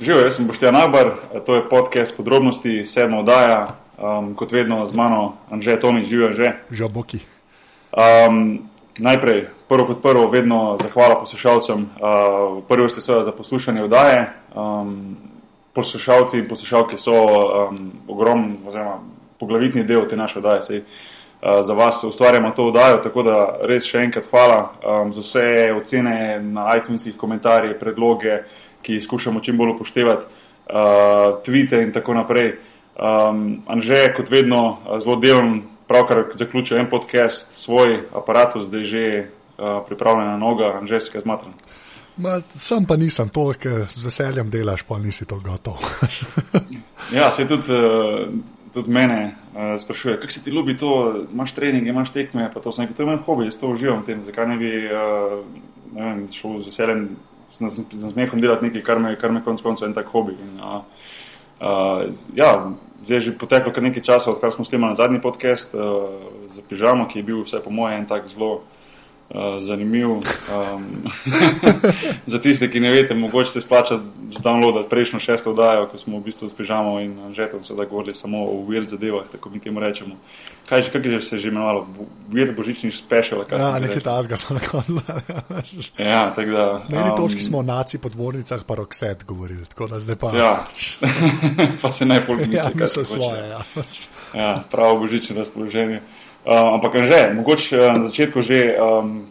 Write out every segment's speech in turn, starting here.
Živijo, jaz sem Boštjan Abar, to je podcast podrobnosti, sedma oddaja, um, kot vedno z mano, Anže Tomi, živijo že. Žaboki. Um, najprej, prvo kot prvo, vedno zahvala poslušalcem. Uh, prvi ste seveda za poslušanje oddaje. Um, poslušalci in poslušalke so um, ogromni, oziroma poglavitni del te naše oddaje. Sej, uh, za vas ustvarjamo to oddajo, tako da res še enkrat hvala um, za vse ocene na iTunesih, komentarje, predloge ki jih skušamo čim bolj upoštevati, uh, tvite in tako naprej. Um, Anže, kot vedno, zelo delovno, pravkar zaključil en podcast, svoj aparat, zdaj že uh, pripravljen na noga, Anže, si ga zmatran. Ma, sam pa nisem to, ker z veseljem delaš, pa nisi to gotov. ja, se tudi, uh, tudi mene uh, sprašuje, kako se ti ljubi to, imaš trening, imaš tekme, pa to sem rekel, to je moj hobi, jaz to uživam v tem, zakaj ne bi uh, ne vem, šel z veseljem z nasmehom delati nekaj, kar me, kar me konec koncev en tak hobi. In, uh, uh, ja, zdaj je že poteklo kar nekaj časa, odkar smo snemali zadnji podcast uh, za pižamo, ki je bil vse po mojem en tak zelo. Uh, zanimiv. Um, za tiste, ki ne veste, mogoče se splača downloadati prejšnjo šesto oddajo, ko smo v bistvu s pižamo in žetom se da govorili samo o weird zadevah, tako mi temu rečemo. Kaj že, kako je se že imenovalo? Weird božični special. Ja, nekaj tazga smo na koncu. ja, tako da. Na eni um, točki smo o naci podvornicah pa rokset govorili, tako da zdaj pa. Ja, pa se najbolj misli. Ja, misli svoje, ja. ja, pravo božično razpoloženje. Uh, ampak že, mogoče uh, na začetku že um,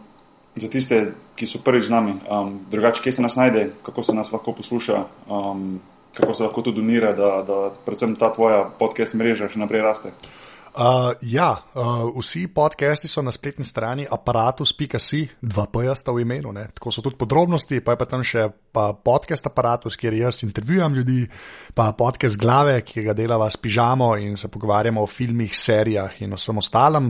za tiste, ki so prvič z nami, um, drugače, kje se nas najde, kako se nas lahko posluša, um, kako se lahko to donira, da, da predvsem ta tvoja podcast mreža še naprej raste. Uh, ja, uh, vsi podcasti so na spletni strani aparatus.si, dva pojasta v imenu, ne? tako so tudi podrobnosti, pa je pa tam še pa podcast aparatus, kjer jaz intervjujem ljudi, pa podcast glave, ki ga delava s pižamo in se pogovarjamo o filmih, serijah in vsem ostalem.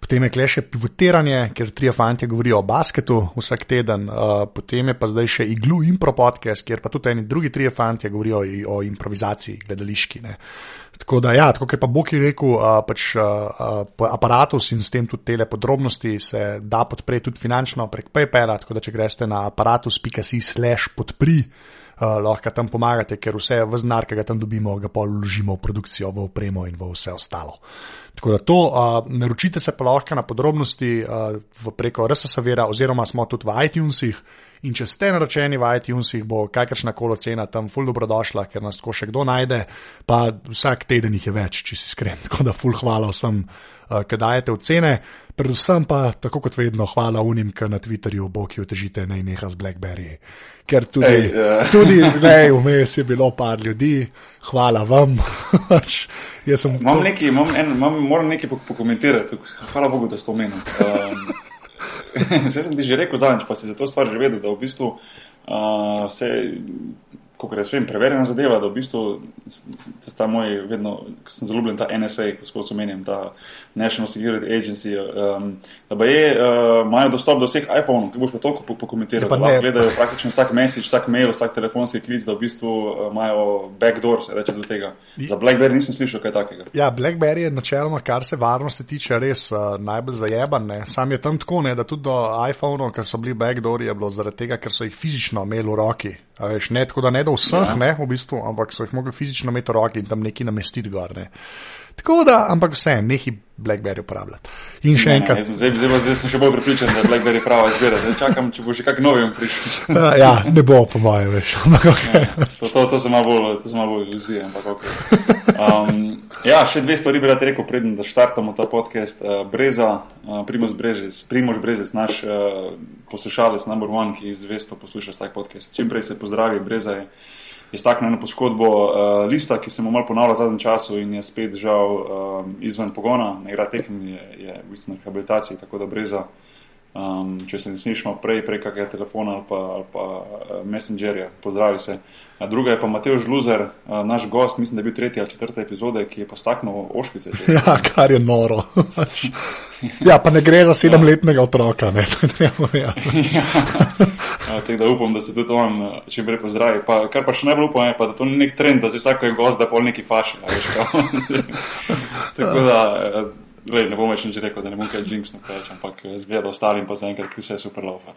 Potem je kleše pivotiranje, ker tri fanti govorijo o basketu vsak teden, uh, potem je pa zdaj še iglu impro podcast, kjer pa tudi eni drugi tri fanti govorijo o improvizaciji, gledališki. Ne? Tako da, ja, tako je pa Bog rekel, uh, pač uh, aparatus in s tem tudi tele podrobnosti se da podpreti tudi finančno prek PayPala. Tako da, če greste na aparatus.si/slash podpri, uh, lahko tam pomagate, ker vse v znar, ki ga tam dobimo, ga pa vložimo v produkcijo, v opremo in v vse ostalo. Tako da to, uh, naročite se pa lahko na podrobnosti uh, preko RSS-a, oziroma smo tudi v iTunesih. In če ste naročeni v iTunesih, bo kakršna koli cena tam ful dobrodošla, ker nas tako še kdo najde, pa vsak teden jih je več, če si iskren. Tako da ful hvala vsem, uh, ki dajete ocene. Predvsem pa, tako kot vedno, hvala unim, ki na Twitterju boki otežite naj neha z Blackberry. Ker tudi, Ej, uh. tudi zdaj vmes je bilo par ljudi, hvala vam. sem imam to... nekaj, imam en, imam, moram nekaj pokomentirati, hvala Bogu, da ste omenili. Um, Zdaj sem ti že rekel zadnjič, pa si za to stvar že vedel, da v bistvu uh, se kot jaz vem, preverjena zadeva, da v bistvu ta moj, vedno, ko sem zelo ljubljen, ta NSA, ko skozi omenjam, ta National Security Agency, um, da pa je, uh, imajo dostop do vseh iPhone-ov, ki boš pa toliko pokomentiral, da lahko gledajo praktično vsak message, vsak mail, vsak telefonski klic, da v bistvu uh, imajo backdoor, se reče do tega. Za BlackBerry nisem slišal kaj takega. Ja, BlackBerry je načeloma, kar se varnosti tiče, res uh, najbolj zajeban. Ne. Sam je tam tako, ne, da tudi do iPhone-ov, ker so bili backdoor, je bilo zaradi tega, ker so jih fizično imeli v roki. Veš, ne, tako da ne do vseh, ja. ne, v bistvu, ampak so jih mogli fizično imeti v roki in tam neki namestiti gor. Ne. Tako da, ampak vse, nehi Blackberry uporabljati. In še ne, enkrat. Ne, zdaj, zdaj, zdaj sem še bolj pripričan, da je Blackberry prava izbira. Zdaj čakam, če bo še kak novim prišel. ja, ne bo, po mojem, veš. Okay. Ja, to, to, to so malo bolj, iluzije, ampak ok. Um, ja, še dve stvari bi rad rekel, predem, da štartamo ta podcast. Uh, Breza, uh, Primož Brezec, Primož Brezec, naš uh, poslušalec, number one, ki izvesto posluša tak podcast. Čim prej se pozdravi, Breza je iztaknil eno poškodbo uh, lista, ki se mu malo ponavlja v zadnjem času in je spet žal um, izven pogona, ne igra tekem, je, je v bistvu na rehabilitaciji, tako da breza. Um, če se ne slišimo prej, prek kakega telefona ali pa, ali pa uh, messengerja, pozdravi se. Druga je pa Mateo Žluzer, uh, naš gost, mislim, da je bil tretja ali četrta epizode, ki je postaknil ošpice. Ja, kar je noro. ja, pa ne gre za sedemletnega otroka, ne, ne. Ja. ja. Tako da upam, da se tudi on čim prej pozdravi. Pa, kar pa še najbolj upam, je pa, da to ni nek trend, da se vsak je gost, da pol neki faši. Tako da. Uh, Lej, ne bom več nič rekel, da ne bom kaj jinx napravil, ampak zgleda ostalim pa zaenkrat, ki vse super laufa.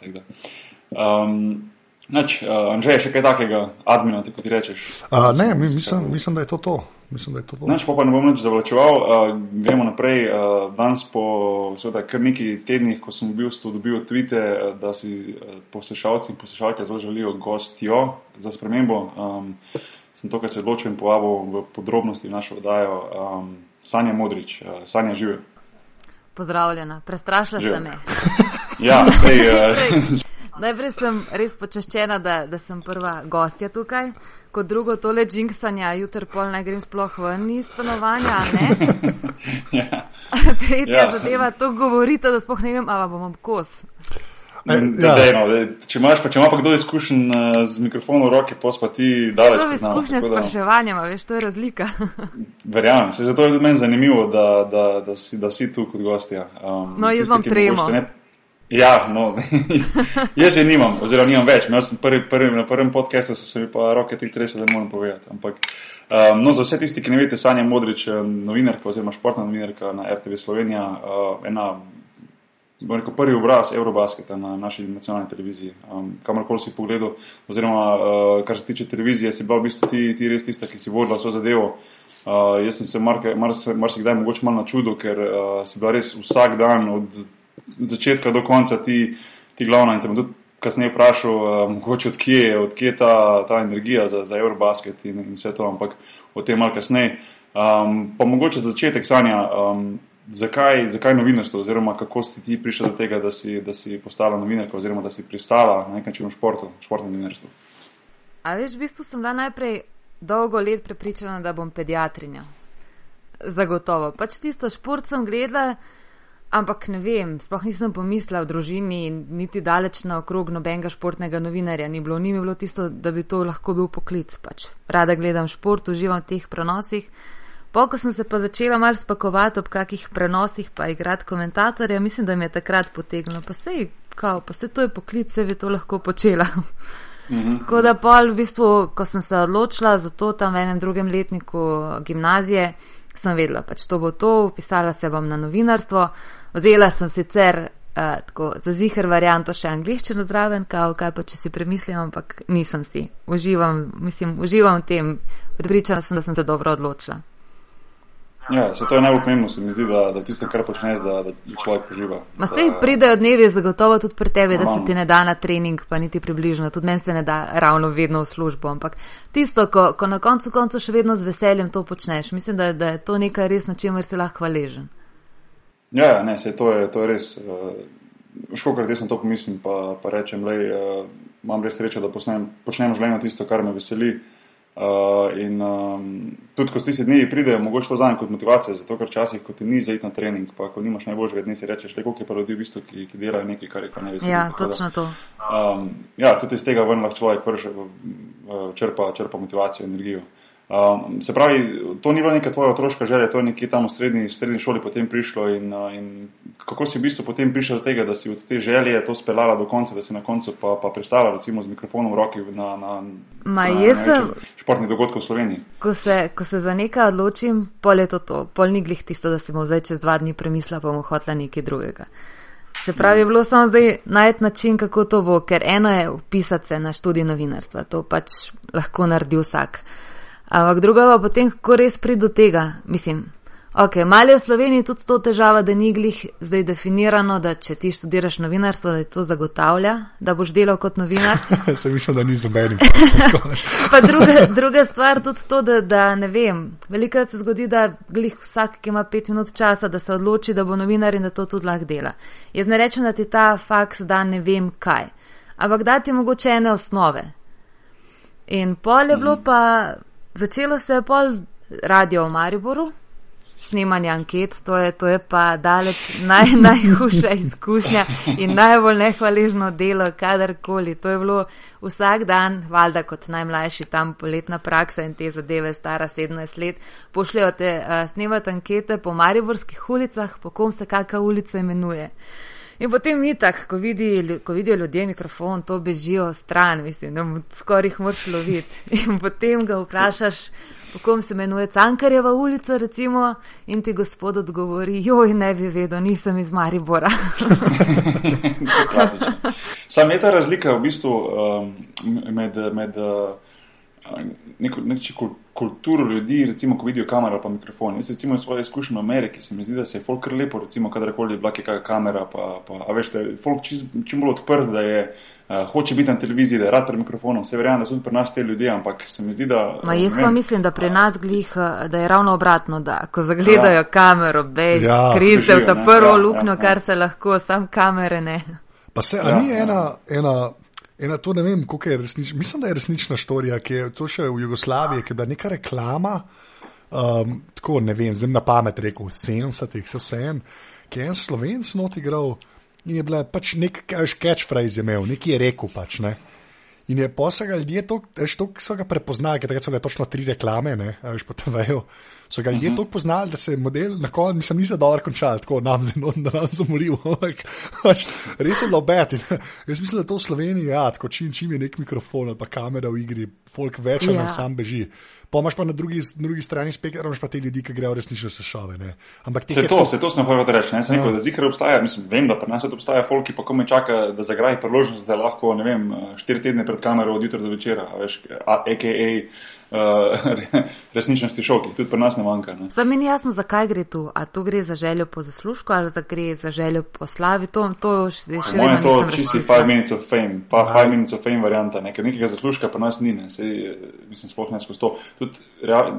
Um, Nač, uh, Anžej, še kaj takega, admina, tako ti rečeš? Uh, ne, mi, mislim, mislim, da je to to. Mislim, da je to to. Nač, pa, pa ne bom nič zavlačeval. Uh, gremo naprej. Uh, danes po seveda, kar nekaj tednih, ko sem v bistvu dobil tvite, uh, da si uh, poslušalci in poslušalke zelo želijo gostjo za spremembo, um, sem to, kar se odločil in povabil v podrobnosti v našo oddajo. Um, Sanja Modrič, uh, Sanja živi. Pozdravljena, prestrašila ste me. ja, sej, uh, Najprej sem res počaščena, da, da sem prva gostja tukaj. Kot drugo, tole džinksanja, jutri pol ne grem sploh ven iz stanovanja. ja. Tretja ja. zadeva, to govorite, da sploh ne vem, ali bom kos. Ja. dej, no, dej, če imaš pa, če ima pa kdo izkušen uh, z mikrofonom v roki, pospa ti daleč. To je izkušnja s spraševanjem, veš, to je razlika. Verjamem, se zato je tudi meni zanimivo, da, da, da, si, da si tu kot gostja. Um, no, jaz vam tremo. Ja, no, jaz je nimam, oziroma nimam več. Prvi, prvi, na prvem podkastu so se mi pa roke ti trese, da moram povedati. Ampak, um, no, za vse tisti, ki ne veste, Sanja Modrič, eh, novinarka oziroma športna novinarka na RTV Slovenija, uh, ena, rekel, prvi obraz Eurobasketa na naši nacionalni televiziji. Um, kamorkoli si pogledal, oziroma uh, kar se tiče televizije, si bila v bistvu ti, ti res tista, ki si vodila so zadevo. Uh, jaz sem se marsikdaj mar, mar, mogoče malo na čudo, ker uh, si bila res vsak dan od začetka do konca ti, ti glavna in te bom tudi kasneje vprašal, uh, mogoče odkje je od ta, ta energija za, za Eurobasket in, in vse to, ampak o tem malo kasneje. Um, pa mogoče za začetek, Sanja, um, zakaj, zakaj novinarstvo oziroma kako si ti prišel do tega, da si, da si postala novinarka oziroma da si pristala na nek način v športu, športnem novinarstvu? A veš, v bistvu sem bila najprej dolgo let prepričana, da bom pediatrinja. Zagotovo. Pač tisto šport sem gledala. Ampak ne vem, sploh nisem pomislila v družini, niti daleč na okrog nobenega športnega novinarja ni bilo. Ni bilo tisto, da bi to lahko bil poklic. Pač. Rada gledam šport, uživam v teh prenosih. Po, ko sem se pa začela mar spakovati ob kakih prenosih, pa igrati komentatorja, mislim, da mi je takrat potegnilo. Pa sej, kao, pa se to je poklic, se bi to lahko počela. Mhm. Tako da pol, v bistvu, ko sem se odločila za to tam v enem drugem letniku gimnazije, sem vedela, pač to bo to, upisala se bom na novinarstvo. Vzela sem sicer uh, tako za zihar varianto še angliščino zraven, kao, kaj pa če si premislim, ampak nisem si. Uživam, mislim, uživam v tem, pripričana sem, da sem se dobro odločila. Ja, se to je najbolj pomembno, se mi zdi, da, da tisto, kar počneš, da, da človek uživa. Ma se jih pridejo dnevi, zagotovo tudi pri tebi, da se ti ne da na trening, pa niti približno, tudi meni se ne da ravno vedno v službo, ampak tisto, ko, ko na koncu koncu še vedno z veseljem to počneš, mislim, da, da je to nekaj res, na čemer si lahko hvaležen. Ja, ja, ne, se to je, to je res. Uh, Škokrat jaz sem to pomislim, pa, pa rečem, da uh, eh, imam res srečo, da posnem, počnem življenje tisto, kar me veseli. Uh, in um, tudi, ko tisti dnevi pridejo, mogoče to zanj kot motivacija, zato ker časih, ko ti ni zaid na trening, pa ko nimaš najboljšega dne, si rečeš, da je koliko je pa ljudi v bistvu, ki, ki delajo nekaj, kar je pa ne veseli. Ja, točno da, to. Um, ja, tudi iz tega vrn lahko človek vrže, črpa, črpa motivacijo, energijo. Uh, Um, se pravi, to ni bila neka tvoja otroška želja, to je nekje tam v srednji, srednji šoli potem prišlo. In, uh, in kako si v bistvu potem prišel do tega, da si od te želje to speljala do konca, da si na koncu pa, pa pristala recimo z mikrofonom v roki na, na, Ma, na, na sem, športnih dogodkov v Sloveniji? Ko se, ko se za nekaj odločim, pol je to to, pol ni glih tisto, da si bom zdaj čez dva dni premislila, pa bom hotla nekaj drugega. Se pravi, bilo samo zdaj najti način, kako to bo, ker eno je upisati se na študij novinarstva, to pač lahko naredi vsak. Ampak druga pa potem, kako res pride do tega. Mislim, ok, malo je v Sloveniji tudi to težava, da ni glih zdaj definirano, da če ti študiraš novinarstvo, da to zagotavlja, da boš delal kot novinar. Se mislim, da ni za meni. pa druga, druga stvar tudi to, da, da ne vem. Veliko se zgodi, da glih vsak, ki ima pet minut časa, da se odloči, da bo novinar in da to tudi lahko dela. Jaz ne rečem, da ti ta faks da ne vem kaj. Ampak dati mogoče ene osnove. In pol je bilo mm. Začelo se je pol radio v Mariboru, snemanje anket, to je, to je pa daleč naj, najhujša izkušnja in najbolj nehvaležno delo, kadarkoli. To je bilo vsak dan, valjda kot najmlajši tam poletna praksa in te zadeve, stara 17 let, pošljajo te uh, snemati ankete po mariborskih ulicah, po kom se kakšna ulica imenuje. In potem mi tako, ko, vidi, ko vidijo ljudje mikrofon, to bežijo stran, mislim, da skoraj jih moraš loviti. In potem ga vprašaš, po kom se imenuje Cankarjeva ulica, recimo, in ti gospod odgovori, joj, ne bi vedel, nisem iz Maribora. Sam je ta razlika v bistvu um, med, med uh, neko, neko kulturo ljudi, recimo, ko vidijo kamero pa mikrofon. Jaz recimo svoje izkušnje v Ameriki, se mi zdi, da se je folk kar lepo, recimo, kadarkoli je bila kakšna kamera, pa, pa a veš, da je folk čim, čim bolj odprt, da je. Uh, hoče biti na televiziji, da je rad pred mikrofonom, vse verjamem, da so tudi pri nas te ljudje, ampak se mi zdi, da. Ma jaz pa mislim, da pri nas glih, da je ravno obratno, da ko zagledajo ja. kamero, bež, ja, krize v ta prvo ja, luknjo, ja, ja. kar se lahko, sam kamere ne. Pa se, a ja, ni ena, ja. ena Ena, to ne vem, kako je resnično. Mislim, da je resnična štorija, ki je to še v Jugoslaviji, ki je bila neka reklama. Um, tako ne vem, zdaj na pamet rekel, 70-ih, vse vsem, ki je en slovenc not igral in je bila pač nek catchphrase imel, nekaj je rekel pač. Ne. In je posega ljudje, to, so ga prepoznali, ker so ga točno tri reklame, ne, veš, potem vejo. So ga ljudje uh -huh. tako poznali, da se je model na koncu, mislim, ni za dobro končal, tako nam zelo, da nam zamoril. Pač, res je bilo bed. Jaz mislim, da to v Sloveniji, ja, tako čim, čim je nek mikrofon ali pa kamera v igri, folk več ali ja. sam beži. Pomaž pa na drugi, drugi strani spektra, imaš pa te ljudi, ki grejo resnično se šove. Ne. Ampak te. Se to, se to sem hotel reči, ne, sem rekel, ja. da zikr obstaja, mislim, vem, da pri nas obstaja folk, ki pa kome čaka, da zagraji priložnost, da lahko, ne vem, štiri tedne pred kamero od jutra do večera, veš, a.k.a. Uh, resničnosti šok, ki tudi pri nas ne manjka. Za meni je jasno, zakaj gre tu. A tu gre za željo po zaslužku ali za gre za željo po slavi. To, to še, še vedno ni. To je čisti five minutes of fame, pa Aj. five minutes of fame varianta. Nekaj, nekega zaslužka pa nas ni, ne. Sej, mislim, sploh ne skozi to. Tudi, real,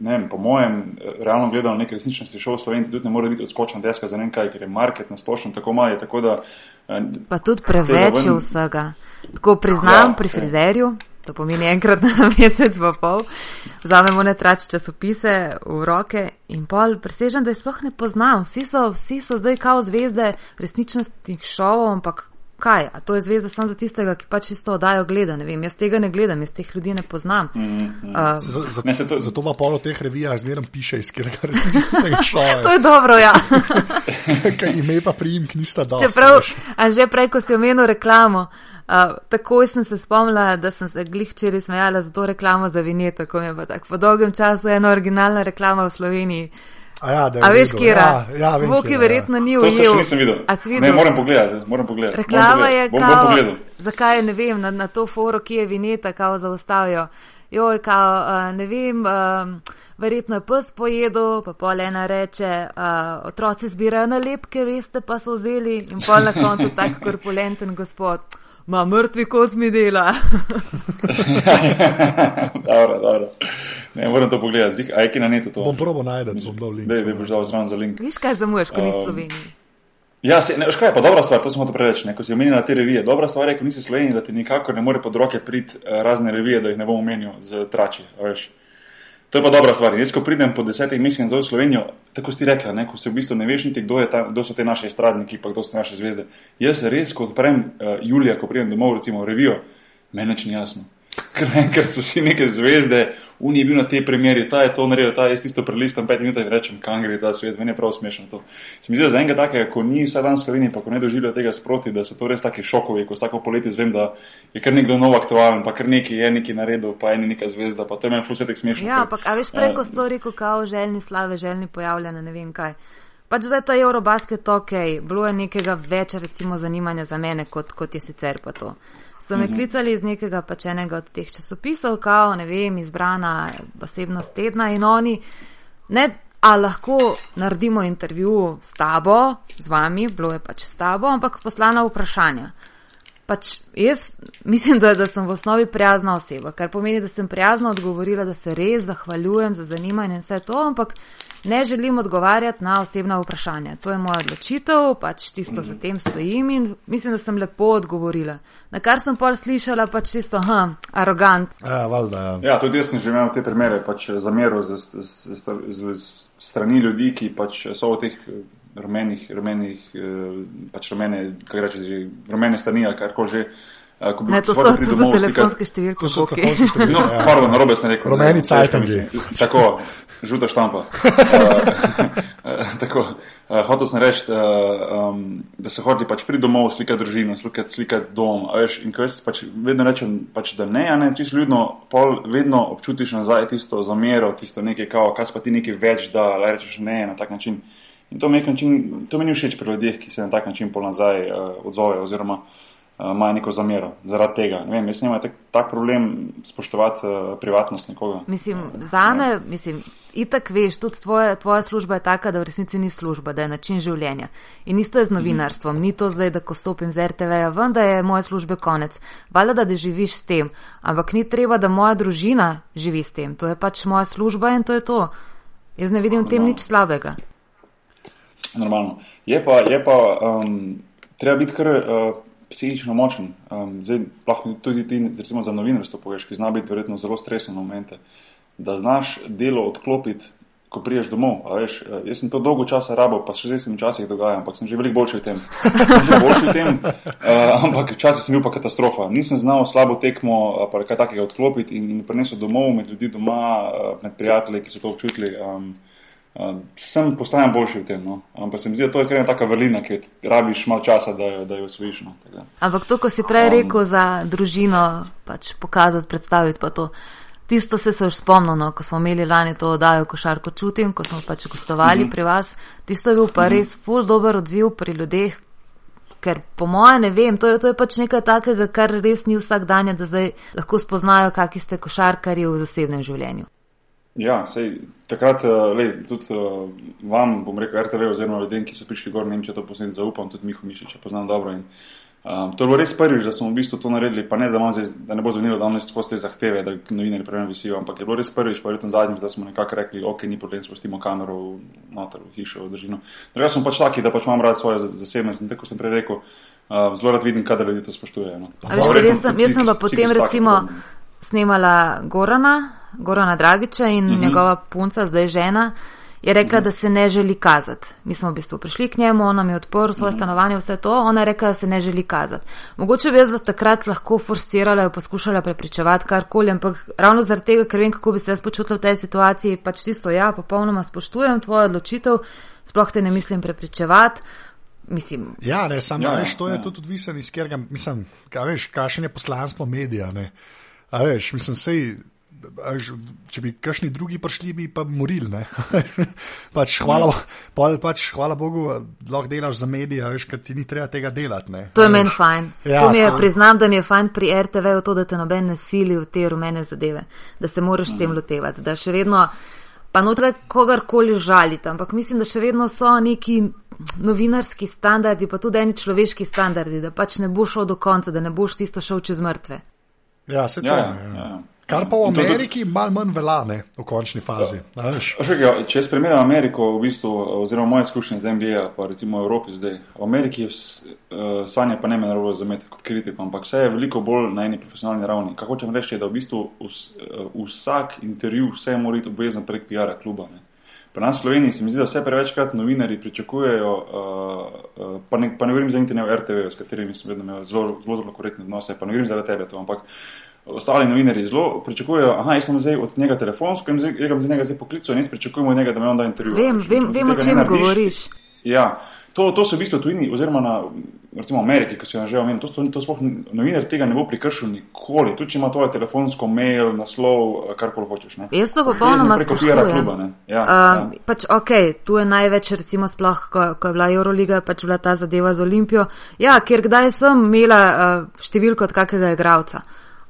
ne vem, po mojem, realno gledano, nekaj resničnosti šov v Sloveniji tudi ne more biti odskočna deska za nekaj, ker je market na splošno tako mali. Tako da, eh, pa tudi preveč je vsega. Tako priznam ja, pri frizerju. To pomeni enkrat na mesec, pa pol. Vzamemo ne trač časopise v roke in pol. Presežem, da jih sploh ne poznam. Vsi so, vsi so zdaj kao zvezde resničnostnih šovov, ampak kaj? A to je zvezda samo za tistega, ki pač isto oddajo gleda. Ne vem, jaz tega ne gledam, jaz teh ljudi ne poznam. Mm -hmm. uh, Zato pa polo teh revijah zmeraj piše, iz katerega resničnostnega šova. to je dobro, ja. kaj ime pa priimk nista dobro. Čeprav, a že prej, ko si omenil reklamo. Uh, takoj sem se spomnila, da sem se glih včeraj smejala za to reklamo za vinjeto, ko je pa tako po dolgem času ena originalna reklama v Sloveniji. A, ja, A veš, kje je? Ja, Voki ja. verjetno ni ujel. To še nisem videl. Ne, moram pogledati. Moram pogledati. Reklama je kao, zakaj ne vem, na, na to foro, ki je vinjeta, kao zaustavijo. Joj, kao, uh, ne vem, uh, verjetno je pes pojedel, pa pol ena reče, uh, otroci zbirajo nalepke, veste, pa so vzeli in pol na koncu tak korpulenten gospod ma mrtvi kot mi dela. dobro, dobro. Ne, moram to pogledati, aj ki na netu to. Bom probo najdel, bom dal link. Ne, ne boš dal zraven za link. Viš kaj zamuješ, ko nisi v um, Sloveniji? Ja, se, ne, škaj je pa dobra stvar, to smo to preveč, ne, ko si omenila te revije. Dobra stvar je, ko nisi Sloveniji, da ti nikako ne more pod roke priti uh, razne revije, da jih ne bom omenil z trači, veš. To je pa dobra stvar. Jaz, ko pridem po desetih mesecih v Slovenijo, tako si rekla, ne, ko se v bistvu ne veš niti, kdo, ta, kdo so te naše stradniki, pa kdo so naše zvezde. Jaz res, ko odprem uh, Julija, ko pridem domov, recimo revijo, meni ni jasno. Ker enkrat so si neke zvezde, Uni je bil na tej premjeri, ta je to naredil, ta je isto prelistam pet minut in rečem, kam gre ta svet, meni je prav smešno to. Se mi zdi, da za enega takega, ko ni vsak dan v Sloveniji, pa ko ne doživlja tega sproti, da so to res taki šokovi, ko vsako poletje zvem, da je kar nekdo nov aktualen, pa kar neki je neki naredil, pa eni neka zvezda, pa to je meni flusetek smešno. Ja, ampak a veš preko uh, stori, ko kao željni slave, željni pojavljanja, ne vem kaj. Pač zdaj ta Eurobasket ok, bilo je nekega več recimo zanimanja za mene, kot, kot je sicer pa to so me mhm. klicali iz nekega pačenega od teh časopisov, kao, ne vem, izbrana osebnost tedna in oni, ne, a lahko naredimo intervju s tabo, z vami, bilo je pač s tabo, ampak poslana vprašanja. Pač jaz mislim, da, da sem v osnovi prijazna oseba, kar pomeni, da sem prijazno odgovorila, da se res zahvaljujem za zanimanje in vse to, ampak ne želim odgovarjati na osebna vprašanja. To je moja odločitev, pač tisto za tem stojim in mislim, da sem lepo odgovorila. Na kar sem pol slišala, pač čisto, ha, arogant. Ja, valjda, ja. ja, tudi jaz sem že imel te primere, pač zamero z, z, z, z, z strani ljudi, ki pač so v teh rumenih, rumenih, eh, pač rumene, kaj reče, že rumene strani ali karkoli že. Ne, to so, to so telefonske številke. To so telefonske številke. No, ja. pardon, narobe sem rekel. Rumeni cajtangi. Tako, žuta štampa. uh, tako, uh, hotel sem reči, uh, um, da se hodi pač pri domov, slikati družino, slikati, slikati dom. Veš, in ko jaz pač vedno rečem, pač, da ne, a ne, čisto ljudno, pol vedno občutiš nazaj tisto zamero, tisto nekaj kao, kaj pa ti nekaj več da, ali rečeš ne na tak način. In to način, to mi ni všeč pri ljudeh, ki se na tak način pol nazaj uh, odzovejo. Oziroma, uh, imajo neko zamero zaradi tega. Ne vem, jaz nimam tak, tak problem spoštovati uh, privatnost nekoga. Mislim, za me, mislim, itak veš, tudi tvoja, tvoja služba je taka, da v resnici ni služba, da je način življenja. In isto je z novinarstvom, ni to zdaj, da ko stopim z RTV-ja ven, da je moje službe konec. Valjda, da živiš s tem, ampak ni treba, da moja družina živi s tem. To je pač moja služba in to je to. Jaz ne vidim v tem nič slabega. Normalno. Je pa, je pa um, treba biti kar. Uh, psihično močen. Um, zdaj, lahko tudi ti, recimo, za novinarstvo poveš, ki zna biti verjetno zelo stresen momente, da znaš delo odklopiti, ko priješ domov. Veš, eh, jaz sem to dolgo časa rabo, pa še zdaj se mi včasih dogaja, ampak sem že veliko boljši v tem. Sem že boljši v tem, uh, ampak včasih sem bil pa katastrofa. Nisem znal slabo tekmo, pa kaj takega odklopiti in, in prenesel domov med ljudi doma, med prijatelji, ki so to občutili. Um, Uh, sem postajam boljši v tem, no. ampak se mi zdi, da to je kar ena taka vrlina, ki rabiš malo časa, da, da jo osvojiš. No, ampak to, ko si prej um, rekel za družino, pač pokazati, predstaviti pa to. Tisto se je už spomnil, no, ko smo imeli lani to oddajo košarko čutim, ko smo pač gostovali mhm. -huh. pri vas. Tisto je bil pa mhm. -huh. res ful dober odziv pri ljudeh, ker po moje ne vem, to je, to je pač nekaj takega, kar res ni vsak dan, da zdaj lahko spoznajo, kakšni ste košarkari v zasebnem življenju. Ja, sej, takrat, uh, lej, tudi uh, vam, bom rekel, RTV, oziroma ljudem, ki so prišli gor, ne vem, če to posebej zaupam, tudi Miho Mišič, če poznam dobro. In, um, to je bilo res prvič, da smo v bistvu to naredili, pa ne, da, zdaj, da ne bo zvenilo, da danes skozi te zahteve, da novinari preveč visijo, ampak je bilo res prvič, pa verjetno zadnjič, da smo nekako rekli, ok, ni problem, spustimo kamero v noter, v hišo, v držino. Druga smo pač taki, da pač imam rad svojo zasebnost in tako sem prej rekel, uh, zelo rad vidim, kadar ljudi to spoštujejo. No. Jaz sem pa potem recimo snemala Gorana. Gorana Dragiča in uh mhm. -huh. njegova punca, zdaj žena, je rekla, uh mhm. -huh. da se ne želi kazati. Mi smo v bistvu prišli k njemu, on nam je odprl svoje uh mhm. -huh. stanovanje, vse to, ona je rekla, da se ne želi kazati. Mogoče bi jaz takrat lahko forsirala in poskušala prepričevati karkoli, ampak ravno zaradi tega, ker vem, kako bi se jaz počutila v tej situaciji, pač tisto ja, popolnoma spoštujem tvojo odločitev, sploh te ne mislim prepričevati. Mislim, ja, ne, samo ja, veš, to je ja. tudi odvisno iz kjer ga, mislim, kaj veš, kakšen je poslanstvo medija, ne. A veš, mislim, sej, če bi kakšni drugi prišli, bi pa morili. pač, hvala, ja. pač, hvala Bogu, lahko delaš za medije, veš, ker ti ni treba tega delati. Ne. To je meni fajn. Ja, to mi je, to... Priznam, da mi je fajn pri RTV, to, da te noben ne sili v te rumene zadeve, da se moraš s tem mhm. lotevati. Da še vedno, pa notre kogarkoli žalite, ampak mislim, da še vedno so neki. Novinarski standardi, pa tudi eni človeški standardi, da pač ne boš šel do konca, da ne boš tisto šel čez mrtve. Ja, se to. Ja, ja. ja. Kar pa v Ameriki malo manj velane v končni fazi. Ja. Če jaz primerjam Ameriko, v bistvu, oziroma moje izkušnje z MBA, pa recimo v Evropi zdaj. V Ameriki je uh, sanje pa ne me narobe razumeti kot kritiko, ampak vse je veliko bolj na eni profesionalni ravni. Kaj hočem reči, je, da v bistvu vs, uh, vsak intervju, vse mora biti obvezno prek PR-a kluba. Ne. Pri nas v Sloveniji se mi zdi, da vse prevečkrat novinari pričakujejo, uh, pa, ne, pa ne govorim za internet RTV, s katerimi sem vedno imel zelo, zelo, zelo korektne odnose, pa ne govorim za tebe to, ampak ostali novinari zelo pričakujejo, aha, jaz sem zdaj od njega telefonsko in zdaj, jaz ga zdaj, poklical in jaz pričakujem od njega, da me on da intervju. Vem, vem, vem o čem govoriš. Ja, to, to so v bistvu tujini, oziroma na recimo Ameriki, ki so jo že omenili, to, to, to sploh novinar tega ne bo prikršil nikoli, tudi če ima tvoje telefonsko mail, naslov, karkoli hočeš. Ne. Jaz to popolnoma spoštujem. Ja, uh, ja. Pač ok, tu je največ, recimo sploh, ko, ko je bila Euroliga, pač bila ta zadeva z Olimpijo. Ja, ker kdaj sem imela uh, številko od kakega igralca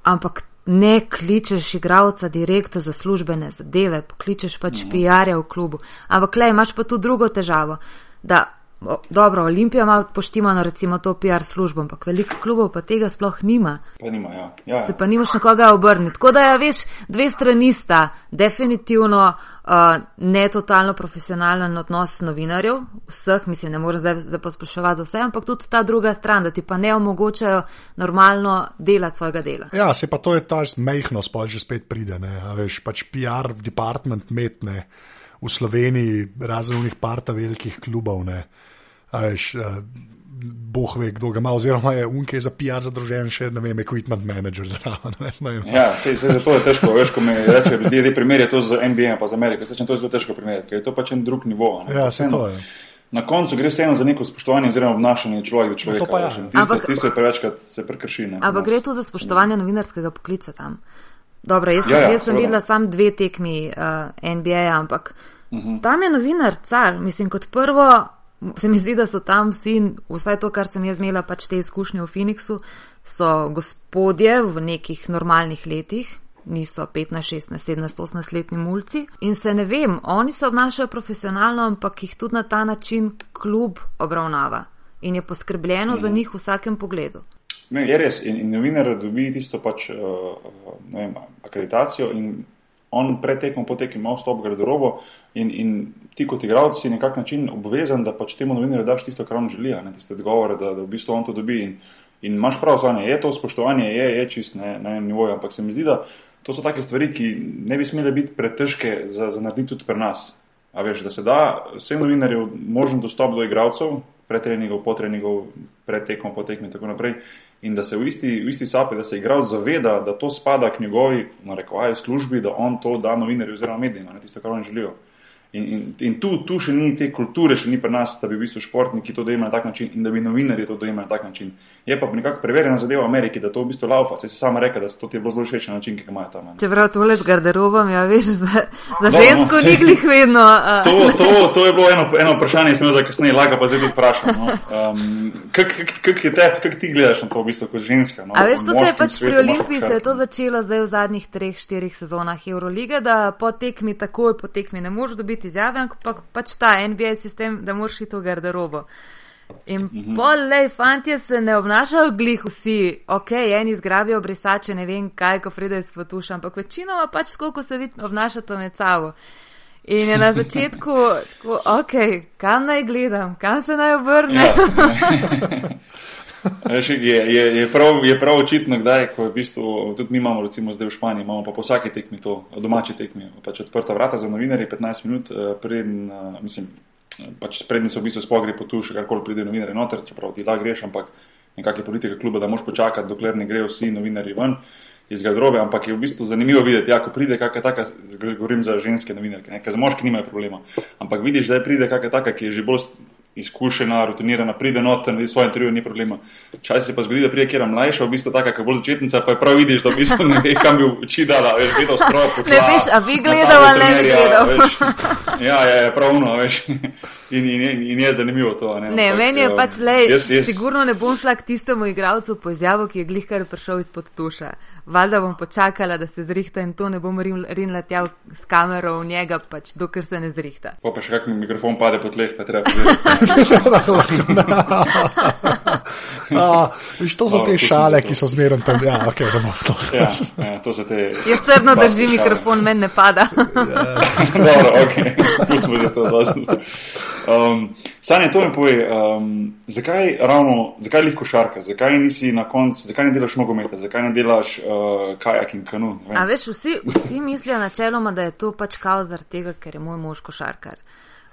ampak ne kličeš igralca direktno za službene zadeve, pokličeš pač mhm. PR-ja v klubu. Ampak le imaš pa tu drugo težavo, da o, dobro, Olimpija ima poštimano recimo to PR službo, ampak veliko klubov pa tega sploh nima. Pa nima, ja. Ja, ja. Se pa nimaš na koga obrniti. Tako da ja, veš, dve strani sta definitivno uh, ne totalno profesionalen odnos novinarjev, vseh, mislim, ne morem zdaj, zdaj pospeševati za vse, ampak tudi ta druga stran, da ti pa ne omogočajo normalno delati svojega dela. Ja, se pa to je ta mehnost, pa že spet pride, ne, veš, pač PR department metne v Sloveniji, razen v njih parta velikih klubov, ne. Veš, uh, Boh ve, kdo ga ima, oziroma je unke za PR zadružen, še ne vem, equipment manager zraven. Ja, se, se, to je težko, veš, ko mi reče, da primerja to z NBA pa z Ameriko, se to je zelo težko primerjati, ker je to pač en drug nivo. Ne? Ja, se to je. Na koncu gre vseeno za neko spoštovanje oziroma obnašanje človeka do človeka. No, ja. tisto, ampak, tisto je prevečkrat se prekrši. Ampak gre tu za spoštovanje novinarskega poklica tam. Dobro, jaz, ja, ja, jaz sem videla sam dve tekmi uh, NBA, ampak uh mhm. -huh. tam je novinar car. Mislim, kot prvo se mi zdi, da so tam vsi, vsaj to, kar sem jaz imela, pač te izkušnje v Phoenixu, so gospodje v nekih normalnih letih, niso 15, 16, 17, 18 letni mulci. In se ne vem, oni se obnašajo profesionalno, ampak jih tudi na ta način klub obravnava in je poskrbljeno za njih v vsakem pogledu. Ne, je res. In, in novinar dobi tisto pač, uh, vem, akreditacijo in on pred tekom, po tekom ima vstop v garderobo in, in ti kot igralec si nekak način obvezan, da pač temu novinarju daš tisto, kar on želi, ne tiste odgovore, da, da v bistvu on to dobi. In, in imaš prav, zvanje, je to spoštovanje, je, je čist na enem nivoju, ampak se mi zdi, da to so take stvari, ki ne bi smele biti pretežke za, za narediti tudi pri nas. A veš, da se da vsem novinarjem možen dostop do igralcev, pred treningom, po treningom, pred tekom, po tekmi in tako naprej. In da se v isti, v isti sapi, da se igralec zaveda, da to spada k njegovi, na rekovaj, službi, da on to da novinarju oziroma medijem, tisto, kar oni želijo. In, in, in tu, tu še ni te kulture, še ni pri nas, da bi v bistvu športniki to dojemali na tak način in da bi novinari to dojemali na tak način. Je pa nekako preverjena zadeva v Ameriki, da to v bistvu laufa. Se si sama reka, da to ti je bilo zelo všeč način, ki ga imajo tam. Čeprav tole z garderobom, ja veš, za, za no, žensko no, ni glih vedno. Uh. To, to, to je bilo eno, eno vprašanje, sem za kasneje laga, pa zdaj tudi vprašam. No. Um, kak, kak, kak, te, kak ti gledaš na to v bistvu kot ženska? No? A veš, to se je pač pri Olimpiji se je to začelo zdaj v zadnjih treh, štirih sezonah Euroliga, da po tekmi takoj, po tekmi ne moreš dobiti izjave, ampak pač ta NBA sistem, da moraš iti v garderobo. In mhm. polej, fantje se ne obnašajo glih vsi, ok, eni zgrabijo brisače, ne vem kaj, ko pride iz fotuša, ampak večinoma pač skoliko se vi obnašate med sabo. In je na začetku, tako, ok, kam naj gledam, kam se naj obrne. Ja. je, je, je, prav, je prav očitno, ko je v bistvu, tudi mi imamo, recimo zdaj v Španiji, imamo pa po vsaki tekmi to, domači tekmi, pač odprta vrata za novinarje, 15 minut, eh, preden, eh, mislim, pač prednji so v bistvu spogri po tu, še karkoli pride novinarje noter, čeprav ti da greš, ampak nekak je politika kluba, da moš počakati, dokler ne grejo vsi novinarji ven iz garderobe, ampak je v bistvu zanimivo videti, ja, ko pride kakšna taka, govorim za ženske novinarke, ker za moški nimajo problema, ampak vidiš, da pride kakšna taka, ki je že bolj izkušena, rutinirana, pride noter, naredi svoje intervjuje, ni problema. Včasih se pa zgodi, da prije kjera mlajša, v bistvu taka, kot bolj začetnica, pa je prav vidiš, da v bistvu ne ve, kam bi oči dala, veš, gledal stroj. Ne veš, a bi gledal ali ne bi gledal. Ja, ja, ja, pravno, veš. In, in, in, in je zanimivo to. Ne, ne meni je pač le, sigurno ne bom šla k tistemu igralcu po izjavo, ki je glihkar prišel izpod tuša valjda bom počakala, da se zrihta in to ne bom rinila tja s kamero v njega, pač dokler se ne zrihta. Pa pa še kak mi mikrofon pade po tleh, pa treba. Viš, to so te šale, ki so zmeren tam. Ja, ok, da bomo stali. Ja, ja, to so te. Jaz trdno držim mikrofon, meni ne pada. Dobro, ok, pustimo, da to dosti. Um, Sanje, to mi pove, um, zakaj ravno, zakaj lih košarka, zakaj nisi na koncu, zakaj ne delaš nogometa, zakaj ne delaš uh, kajak in kanu? A veš, vsi, vsi mislijo načeloma, da je to pač kao zaradi tega, ker je moj mož košarkar.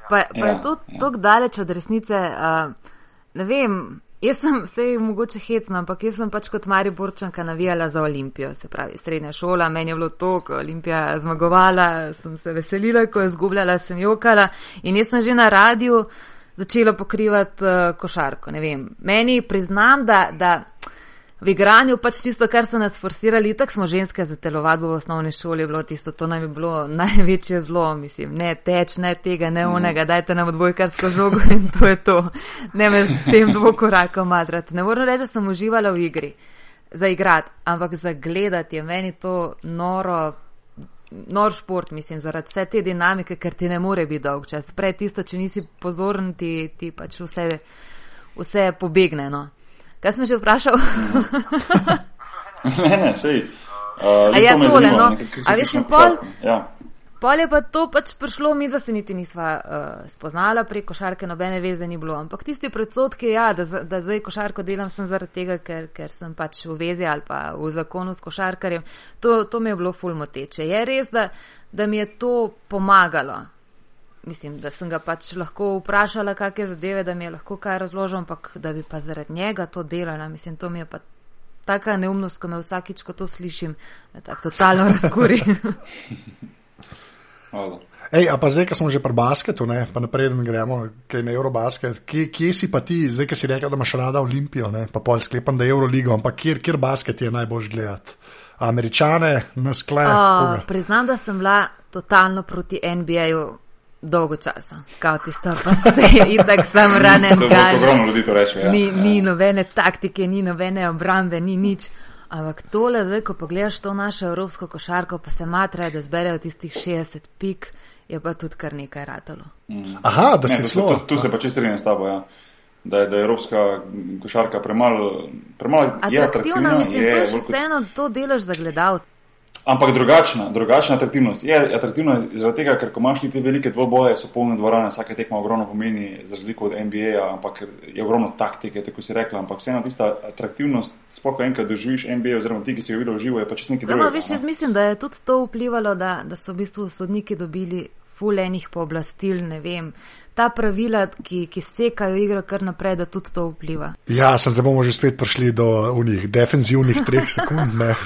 Pa, pa ja, je to ja. tako daleč od resnice, uh, ne vem, Jaz sem se jih mogoče hecna, ampak jaz sem pač kot Mari Borčanka navijala za Olimpijo, se pravi srednja šola, meni je bilo to, ko Olimpija zmagovala, sem se veselila, ko je zgubljala, sem jokala in jaz sem že na radiju začela pokrivati uh, košarko. Meni priznam, da. da v igranju pač tisto, kar so nas forsirali, tako smo ženske za telovadbo v osnovni šoli, bilo tisto, to nam je bilo največje zlo, mislim, ne teč, ne tega, ne unega, mhm. dajte nam odbojkarsko žogo in to je to, ne me s tem dvokorakom matrati. Ne moram reči, da sem uživala v igri za igrati, ampak za gledati je meni to noro. Nor šport, mislim, zaradi vse te dinamike, ker ti ne more biti dolg čas. Prej tisto, če nisi pozoren, ti, ti pač vse, vse pobegne. No. Kaj sem že vprašal? ne, ne, sej. Uh, ja, tole, no. A veš, in pol. Ja. Pol je pa to pač prišlo, mi da se niti nisva uh, spoznala prek košarke, nobene veze ni bilo. Ampak tisti predsotki, ja, da, da zdaj košarko delam, sem zaradi tega, ker, ker sem pač v vezi ali pa v zakonu s košarkarjem, to, to mi je bilo fulmoteče. Je res, da, da mi je to pomagalo mislim, da sem ga pač lahko vprašala, kakšne zadeve, da mi je lahko kaj razložil, ampak da bi pa zaradi njega to delala. Mislim, to mi je pa taka neumnost, ko me vsakič, ko to slišim, tako totalno razkuri. Ej, a pa zdaj, ko smo že pri basketu, ne, pa naprej gremo, kaj na Eurobasket, kje, kje si pa ti, zdaj, ki si rekel, da imaš rada Olimpijo, ne, pa pol sklepam, da je Euroligo, ampak kjer, kjer basket je najbolj gledati? Američane, na sklep. Priznam, da sem bila totalno proti NBA-ju dolgo časa, kot tisto, pa se itak sam ranen To je gan. ogromno ljudi to reče. Ja. Ni, ja. ni nobene taktike, ni nobene obrambe, ni nič. Ampak tole, zdaj, ko pogledaš to našo evropsko košarko, pa se matra, da zberejo tistih 60 pik, je pa tudi kar nekaj ratalo. Aha, da Ne, si tu, celo. tu, tu se pa čisto strinjam s tabo. Ja. Da je, da je evropska košarka premalo, premalo je Atraktivna, mislim, je, to še vseeno to delaš za gledalce. Ampak drugačna, drugačna atraktivnost. Je atraktivna zaradi tega, ker ko imaš te velike dvoboje, so polne dvorane, vsaka tekma ogromno pomeni, za razliko od NBA, ampak je ogromno taktike, tako si rekla. Ampak vseeno tista atraktivnost, sploh ko enkrat doživiš NBA, oziroma ti, ki si ga videl v živo, je pa čisto nekaj drugega. veš, ne. jaz mislim, da je tudi to vplivalo, da, da so v bistvu sodniki dobili fulenih pooblastil, ne vem. Ta pravila, ki, ki stekajo igro kar naprej, da tudi to vpliva. Ja, sem zdaj bomo že spet prišli do unih defenzivnih treh sekund, ne,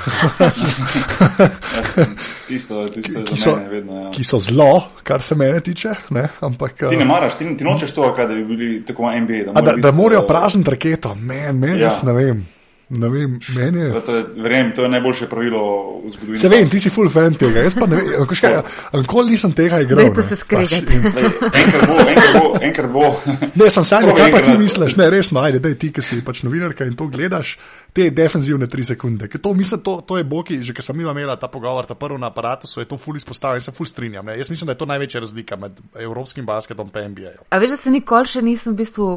Tisto, tisto ki, za so, mene vedno. Ja. ki so zlo, kar se mene tiče. Ne, ampak, Ti ne eh, maraš, ti, ti nočeš to, kaj da bi bili tako NBA. a, da, mora da biti, morajo eh, prazniti raketo, meni, men, Ja. jaz ne vem. Ne vem, meni je. To je, verjem, to je najboljše pravilo v zgodovini. Se vem, ti si full fan tega, jaz pa ne vem, kako škaj, nikoli nisem tega igral. Ne, se skregati. pač, enkrat bo, enkrat bo, enkrat bo. Ne, sem sanjal, Tako kaj pa ti misliš, ne, resno, ajde, daj ti, ki si pač novinarka in to gledaš, te defenzivne tri sekunde. Ker to, mislim, to, to je Boki, že ker sem imela ta pogovor, ta prvi na aparatu, so je to full izpostavljeno in se full strinjam. Ne. Jaz mislim, da je to največja razlika med evropskim basketom in NBA. A veš, da se nikoli še nisem v bistvu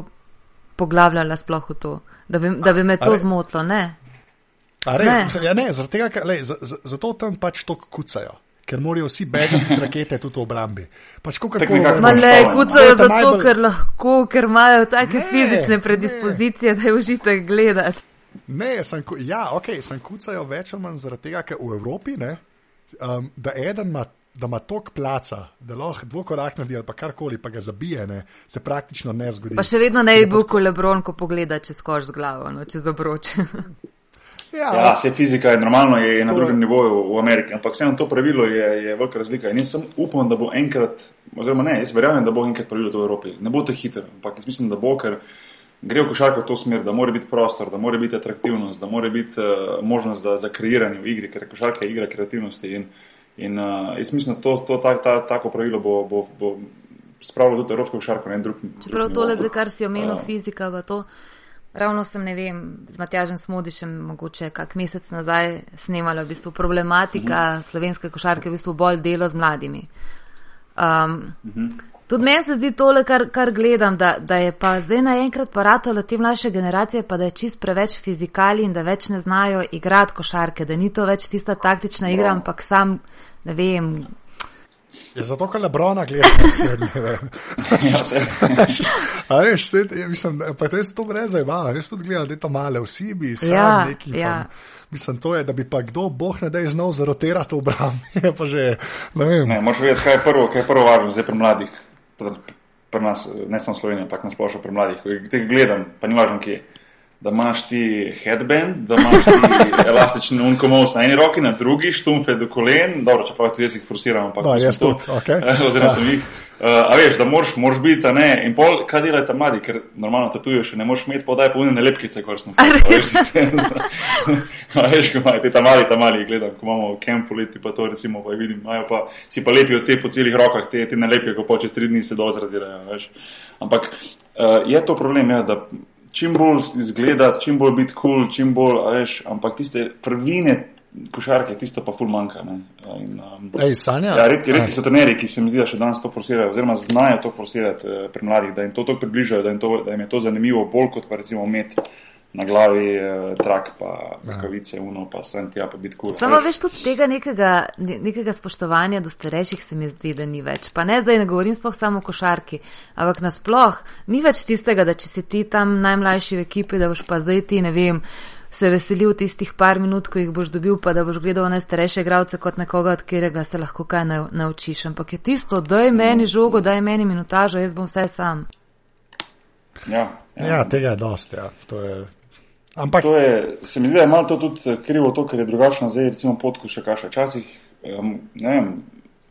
poglabljala sploh v to, da bi, da bi me to zmotilo, ne. A res, Ne. mislim, ja, ne, zaradi tega, ker, lej, za- za- zato tam pač to kucajo. Ker morajo vsi bežati iz rakete tudi v obrambi. Pač kako Tako nekako Ma Pač le, to, kucajo zato, najbolj- ker lahko, ker imajo take Ne, fizične ne. predispozicije, da je užitek gledati. Ne, sem, ja, ok, sem kucajo več ali manj zaradi tega, ker v Evropi, ne, um, da eden ima. Da ima tok placa, da lahko dvokorak naredi ali pa karkoli, pa ga zabije, ne, se praktično ne zgodi. Pa še vedno ne bi bil kot Lebron, ko pogleda čez koš z glavo, no, čez obroč. ja, Ja, vse fizika je normalno, je, je na To je- drugem nivoju v Ameriki, ampak vseeno to pravilo je, je velika razlika. In jaz sem upam, da bo enkrat, oziroma ne, jaz verjamem, da bo enkrat pravilo to v Evropi. Ne bo to hitro, ampak jaz mislim, da bo, ker gre v košarko v to smer, da mora biti prostor, da mora biti atraktivnost, da mora biti uh, možnost za, za kreiranje v igri, ker košarka je igra kreativnosti. In, in uh, jaz mislim, da to, to ta, ta, tako pravilo bo, bo, bo spravilo tudi evropsko košarko na en drug način. Čeprav tole, zdaj, kar si omenil, Ja. fizika, pa to. Ravno sem, ne vem, z Matjažem Smodišem, mogoče kak mesec nazaj, snemala v bistvu problematika slovenske košarke, v bistvu bolj delo z mladimi. Um, Tudi meni se zdi tole, kar, kar gledam, da, da je pa zdaj naenkrat paratolo te mlajše generacije, pa da je čist preveč fizikali in da več ne znajo igrati košarke, da ni to več tista taktična igra, ampak sam, ne vem, Je zato, ker Lebrona gleda na svet. ne vem. A veš, je, mislim, pa to je to brez zajbava, jaz tudi gledam, da je to male, vsi bi sam Ja, neki. ja. Pa, mislim, to je, da bi pa kdo, boh ne da je znal zarotirati v je pa že, ne vem. Ne, moraš vedeti, kaj je prvo, kaj je prvo važno zdaj pri mladih. Pri, pri nas, ne samo Slovenija, ampak na splošno pri mladih. Ko te gledam, pa ni važno kje. Da imaš ti headband, da imaš ti elastični unkomos na eni roki, na drugi štumfe do kolen, dobro, čeprav tudi jaz jih forsiram, ampak No, jaz tudi, okej. Oziroma Ja. sem jih. Uh, a veš, da moraš, moraš biti, ne, in pol, kaj delajo tam mladi, ker normalno tatuješ, ne moreš imeti podaj polne lepkice, kot sem A veš, ko imajo te tam mali, tam mali, gledam, ko imamo v kampu leti, pa to recimo, pa vidim, imajo pa, si pa lepijo te po celih rokah, te, te nalepke, ko pa čez tri dni se dol zradirajo, veš. Ampak uh, je to problem, ja, da čim bolj izgledati, čim bolj biti kul, cool, čim bolj, veš, ampak tiste prvine košarke, tisto pa ful manjka, ne. In, um, Ej, Sanja? Ja, redki, redki so trenerji, ki se mi zdi, da še danes to forsirajo, oziroma znajo to forsirati eh, pri mladih, da jim to tako približajo, da jim, to, da jim je to zanimivo, bolj kot pa recimo imeti na glavi eh, trak, pa rokavice, uno, pa sem tja, pa biti kul. Samo veš, tudi tega nekega, ne- nekega spoštovanja do starejših se mi zdi, da ni več. Pa ne zdaj ne govorim sploh samo o košarki, ampak nasploh ni več tistega, da če si ti tam najmlajši v ekipi, da boš pa zdaj ti, ne vem, se veselil tistih par minut, ko jih boš dobil, pa da boš gledal na starejše igralce kot nekoga, od katerega se lahko kaj nau- naučiš. Ampak je tisto, daj meni žogo, daj meni minutažo, jaz bom vse sam. Ja, ja. Ja, tega je dosti, ja. To je. Ampak, To je, se mi zdi, da je malo to tudi eh, krivo, to, ker je drugačna zdaj, recimo pot, ko še kaša. Včasih, um, ne vem,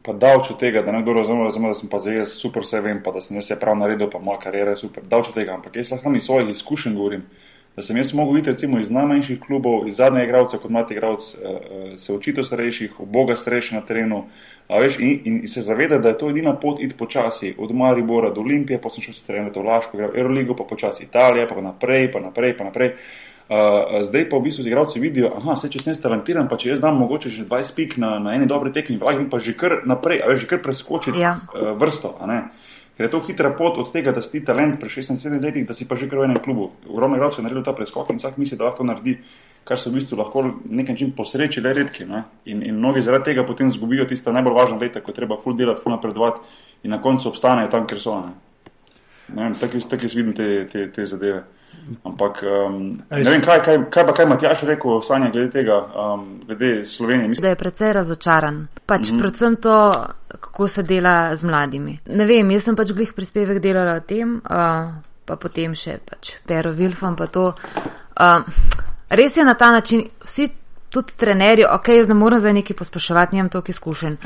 pa davč od tega, da nekdo razume, razume, da sem pa zdaj super vse vem, pa da sem vse prav naredil, pa moja karjera je super. Davč od tega, ampak jaz lahko iz svojih izkušenj govorim. da sem jaz mogel videti recimo iz najmanjših klubov, iz zadnjega igralca kot mladi igralec, uh, uh, se učiti starejših, boga starejših na terenu. A veš, in, in se zaveda, da je to edina pot iti počasi, od Maribora do Olimpije, pa sem šel sicer eno to Laško, Euroligo, pa počasi Italija, pa naprej, pa naprej, pa naprej. Uh, zdaj pa v bistvu igralci vidijo, da se če sem talentiran, pa če jaz dam mogoče že 20 pik na, na eni dobri tekmi, lahko pa že kar naprej, a veš, že kar preskočiti ja. uh, vrsto. Ker je to hitra pot od tega, da si talent pri 16-17 letih, da si pa že kar v enem klubu. Ogromno igralcev je naredil ta preskok in vsak misli, da lahko naredi kar so v bistvu lahko nekaj čim posreči, le redki. Ne? In, in mnogi zaradi tega potem zgubijo tista najbolj važna leta, ko treba ful delati, ful napredovati in na koncu obstanejo tam, kjer so. Tako jaz vidim te, te, te zadeve. Ampak um, ne vem, kaj, kaj, kaj pa kaj Matjaš rekel, Sanja, glede tega, um, glede Slovenije. Mislim. Da je precej razočaran. Pač mm -hmm. predvsem to, kako se dela z mladimi. Ne vem, jaz sem pač glih prispevek delala o tem, uh, pa potem še pač Pero Vilfan pa to. Uh, res je na ta način, vsi tudi trenerji, ok, jaz ne morem zdaj neki pospeševati, nimam toliko izkušenj,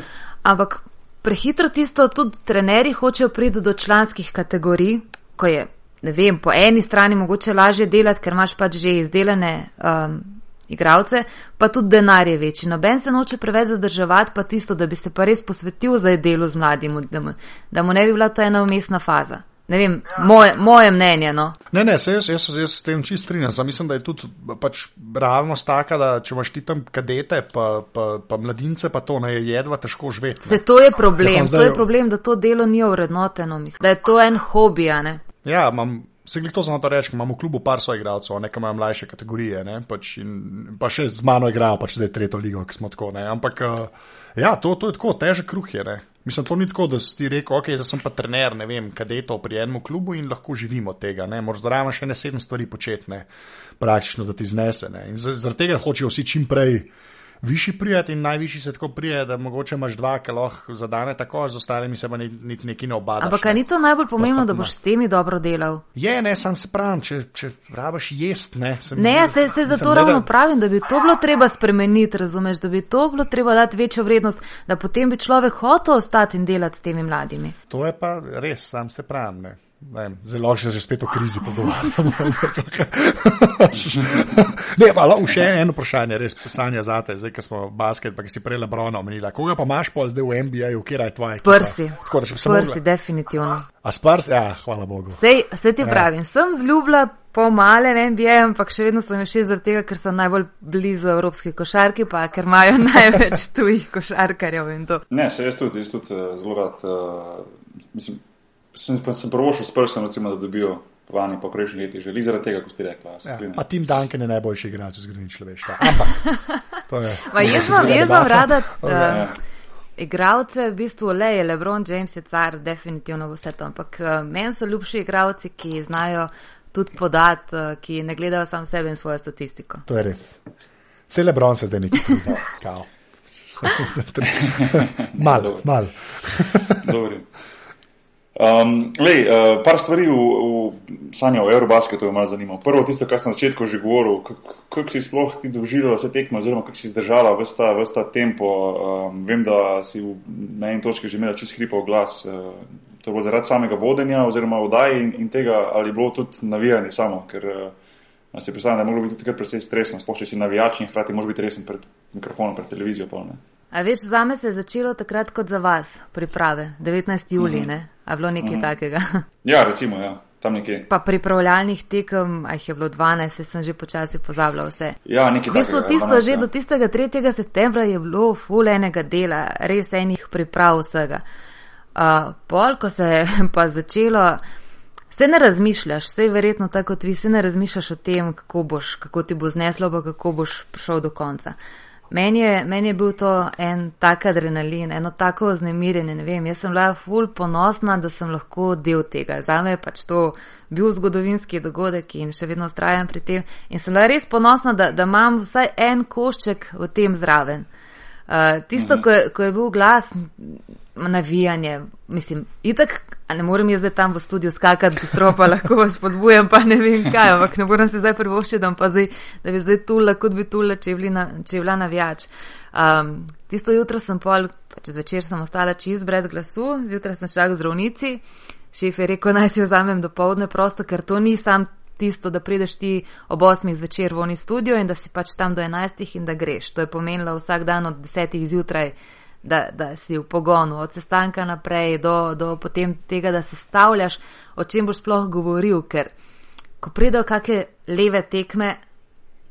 ampak prehitro tisto, tudi trenerji hočejo priti do članskih kategorij, ko je, ne vem, po eni strani mogoče lažje delati, ker imaš pač že izdelane um, igravce, pa tudi denar je večji. Noben se noče preveč zadrževati, pa tisto, da bi se pa res posvetil zdaj delu z mladim, da mu, da mu ne bi bila to ena umestna faza. Ne vem, moje, moje mnenje. No. Ne, ne, se jaz, jaz, jaz s tem čist strinjam. Mislim, da je tudi pač realnost taka, da če imaš ti tam kadete, pa, pa, pa mladince, pa to ne je jedva težko živeti. Se to je problem, zdaj... to je problem, da to delo ni urednoteno, mislim, da je to en hobi. Ja, imam. Se gli to znamo reči, imamo v klubu par svojih igralcev, nekaj imajo mlajše kategorije, pač in, pa še z mano igrajo, pač zdaj tretjo ligo, ki smo tako. Ne? Ampak uh, ja, to, to je tako, težek kruh je. Ne? Mislim, to ni tako, da si rekel, ok, zdaj sem pa trener, ne vem, kadetov pri enem klubu in lahko živimo od tega. Moraš zraven še ne sedem stvari početi, praktično, da ti znese. In zaradi tega hočejo vsi čim prej višji prijeti in najvišji se tako prije, da mogoče imaš dva, ki lahko zadane tako, z ostalimi se pa niti neki ne obadajo. Ampak kaj ni to najbolj pomembno, da boš s temi dobro delal? Je, ne, sam se pravim, če, če rabaš jest, ne. Ne, se, se zato ravno pravim, da bi to bilo treba spremeniti, razumeš, da bi to bilo treba dati večjo vrednost, da potem bi človek hotel ostati in delati s temi mladimi. To je pa res, sam se pravim, ne. Vem, zelo se že spet o krizi pogovarjamo. ne, pa lahko še eno vprašanje, res pisanje za te, zdaj, ki smo basket, pa ki si prej Lebrona omenila. Koga pa imaš pol zdaj v NBA-ju, kje je tvoje? Prsti. Tako, Prsti, definitivno. A spars, ja, hvala Bogu. Sej, se ti ja. pravim, sem zljubila po malem NBA, ampak še vedno sem še zaradi tega, ker sem najbolj blizu evropski košarki, pa ker imajo največ tujih košarkarjev in to. Ne, še jaz tudi, jaz tudi uh, zelo rad, uh, mislim sem, sem prvošel s prstom, recimo, da dobijo vani po prejšnjih letih, že zaradi tega, kot ste rekli. Ja, pa Tim Duncan je najboljši igralec v zgodovini človeštva. Ampak, to je. jaz vam, jaz vam rada. Okay. Uh, Igravce, v bistvu le je Lebron James, je car, definitivno vse to. Ampak uh, meni so ljubši igravci, ki znajo tudi podati, uh, ki ne gledajo samo sebe in svojo statistiko. To je res. Vse Lebron se zdaj nekaj trudi. Malo, malo. Um, lej, uh, par stvari v, v sanju o Eurobasketu me zanima. Prvo, tisto, kar sem na začetku že govoril, kako si sploh ti doživela vse tekme, oziroma kako si zdržala vsta, vsta tempo. Um, vem, da si v, na eni točki že imela čist hripov glas. Uh, to bo zaradi samega vodenja oziroma vdaje in, in tega, ali bilo tudi navijanje samo, ker uh, si predstavljam, da je moglo biti tudi precej stresno, sploh če si navijač in hkrati moraš biti resen pred mikrofonom, pred televizijo. Pa, A veš, za me se je začelo takrat kot za vas, priprave, 19. julij, mm -hmm. A bilo nekaj mm. takega? Ja, recimo, ja. tam nekje. Pa pripravljalnih tekem, a jih je bilo 12, sem že počasi pozabljal vse. Ja, nekaj takega. V bistvu tisto 12, že ja. do tistega 3. septembra je bilo fulenega dela, res enih priprav vsega. Uh, pol, ko se je pa začelo, se ne razmišljaš, vse je verjetno tako kot vi, se ne razmišljaš o tem, kako boš, kako ti bo zneslo, pa kako boš prišel do konca. Meni je, meni je bil to en tak adrenalin, eno tako vznemirjenje. Ne vem, jaz sem bila ful ponosna, da sem lahko del tega. Za me je pač to bil zgodovinski dogodek in še vedno ustrajam pri tem. In sem bila res ponosna, da, da imam vsaj en košček v tem zraven. Uh, tisto, mhm. ko, ko je bil glas, navijanje. Mislim, itak, ne morem jaz zdaj tam v studiu skakati, stropa lahko vas podbujam, pa ne vem kaj, ampak ne morem se zdaj prvoščiti, da, da bi zdaj tula, kot bi tula, če je bila navijač. Um, tisto jutro sem pol, čez večer sem ostala čist brez glasu, zjutraj sem šla k zdravnici, šef je rekel, naj si vzamem do povdne prosto, ker to ni sam tisto, da prideš ti ob 8 zvečer v oni studio in da si pač tam do 11 in da greš. To je pomenilo vsak dan od 10 zjutraj, da, da si v pogonu, od sestanka naprej do, do potem tega, da se stavljaš, o čem boš sploh govoril, ker ko pridejo kakšne leve tekme,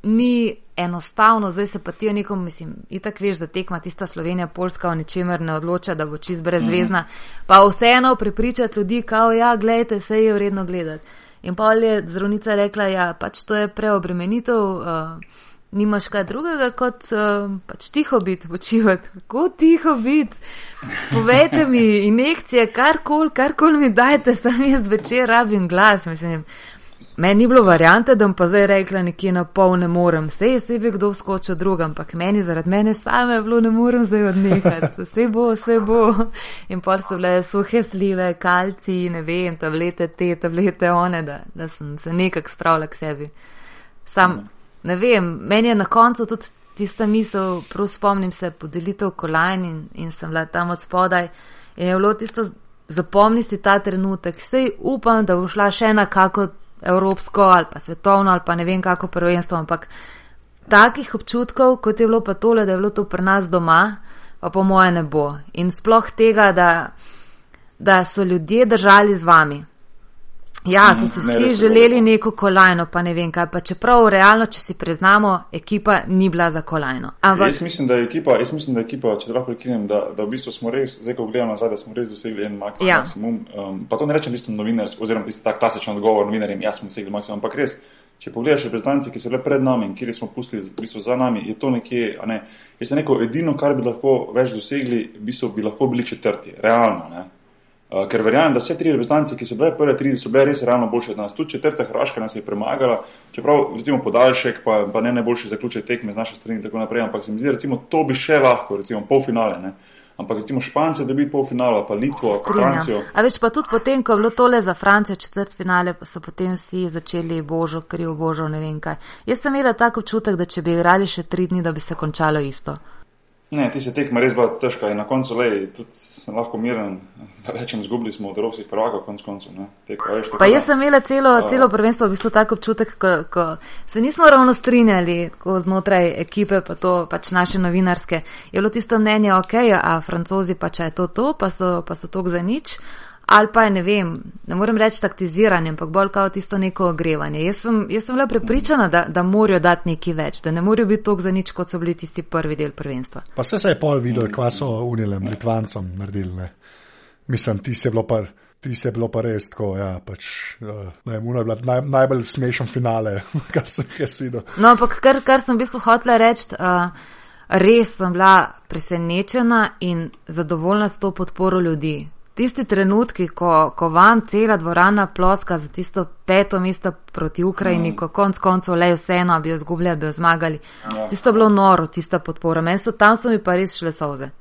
ni enostavno, zdaj se pa ti o nekom, mislim, itak veš, da tekma tista Slovenija, Polska o ničemer ne odloča, da bo čist brezvezna, mm. pa vseeno prepričati ljudi, kao ja, gledajte, se je vredno gledati. In pa je zdravnica rekla, ja, pač to je preobremenitev, uh, nimaš kaj drugega kot uh, pač tiho biti, počivati. Kako tiho biti? Povejte mi, injekcije, karkoli, karkoli mi dajte, sam jaz večer rabim glas, mislim. Meni ni bilo variante, da bom pa zdaj rekla nekje na pol ne morem. Vse je sebi kdo skočil drug, ampak meni zaradi mene same je bilo ne morem zdaj odnehati. Vse bo, vse bo. In pa so bile suhe slive, kalci, ne vem, tablete te, tablete one, da, da sem se nekako spravila k sebi. Sam, ne vem, meni je na koncu tudi tista misel, prav spomnim se podelitev kolajn in, in sem bila tam od spodaj in je bilo tisto, zapomni si ta trenutek, sej upam, da bo šla še na kako evropsko ali pa svetovno ali pa ne vem kako prvenstvo, ampak takih občutkov, kot je bilo pa tole, da je bilo to pri nas doma, pa po moje ne bo. In sploh tega, da, da so ljudje držali z vami. Ja, so si vsi želeli neko kolajno, pa ne vem kaj, pa čeprav realno, če si priznamo, ekipa ni bila za kolajno. Ampak... Jaz mislim, da je ekipa, jaz mislim, da je ekipa, če lahko prekinem, da, da v bistvu smo res, zdaj ko gledamo nazaj, da smo res dosegli en maksimum. Ja. maksimum um, pa to ne rečem tisto novinarsko, oziroma tisti ta klasičen odgovor novinarjem, jaz smo dosegli maksimum, ampak res, če pogledaš reprezentanci, ki so bile pred nami in kjer smo pustili, v bistvu za nami, je to nekje, a ne, jaz sem rekel, edino, kar bi lahko več dosegli, v bistvu bi lahko bili četrti, realno, ne. Uh, ker verjamem, da vse tri reprezentanci, ki so bile prve tri, so bile res realno boljše od nas. Tudi četrta Hrvaška nas je premagala, čeprav recimo podaljšek, pa, pa ne najboljši zaključek tekme z naše strani in tako naprej, ampak se mi zdi, recimo to bi še lahko, recimo polfinale. Ne? Ampak recimo Špance, da bi bil polfinale, pa Litvo, pa Francijo. A veš pa tudi potem, ko je bilo tole za Francijo četrt finale, so potem vsi začeli božo, kriv božo, ne vem kaj. Jaz sem imela tako občutek, da če bi igrali še tri dni, da bi se končalo isto. Ne, ti se tekma res bila težka in na koncu le, tudi lahko miren, da rečem, zgubili smo od evropskih prvakov, konc koncev. Pa jaz sem imela celo, celo prvenstvo, v bistvu tako občutek, ko, ko se nismo ravno strinjali, ko znotraj ekipe, pa to pač naše novinarske, je bilo tisto mnenje, ok, a francozi pa če je to to, pa so, pa so tok za nič ali pa je, ne vem, ne morem reči taktiziranje, ampak bolj kao tisto neko ogrevanje. Jaz sem, jaz sem bila prepričana, da, da morajo dati nekaj več, da ne morajo biti tok za nič, kot so bili tisti prvi del prvenstva. Pa se je pol videl, kva so unilem, litvancem naredili. Ne? Mislim, ti se je bilo pa. Ti se je bilo pa res tako, ja, pač, uh, ne, je bila naj, najbolj smešen finale, kar sem jaz videl. No, ampak kar, kar sem v bistvu hotela reči, uh, res sem bila presenečena in zadovoljna s to podporo ljudi tisti trenutki, ko, ko vam cela dvorana ploska za tisto peto mesto proti Ukrajini, mm. ko konc koncev le vseeno bi jo zgubljali, bi jo zmagali. Ja. Tisto je bilo noro, tista podpora. Meni so tam so mi pa res šle soze.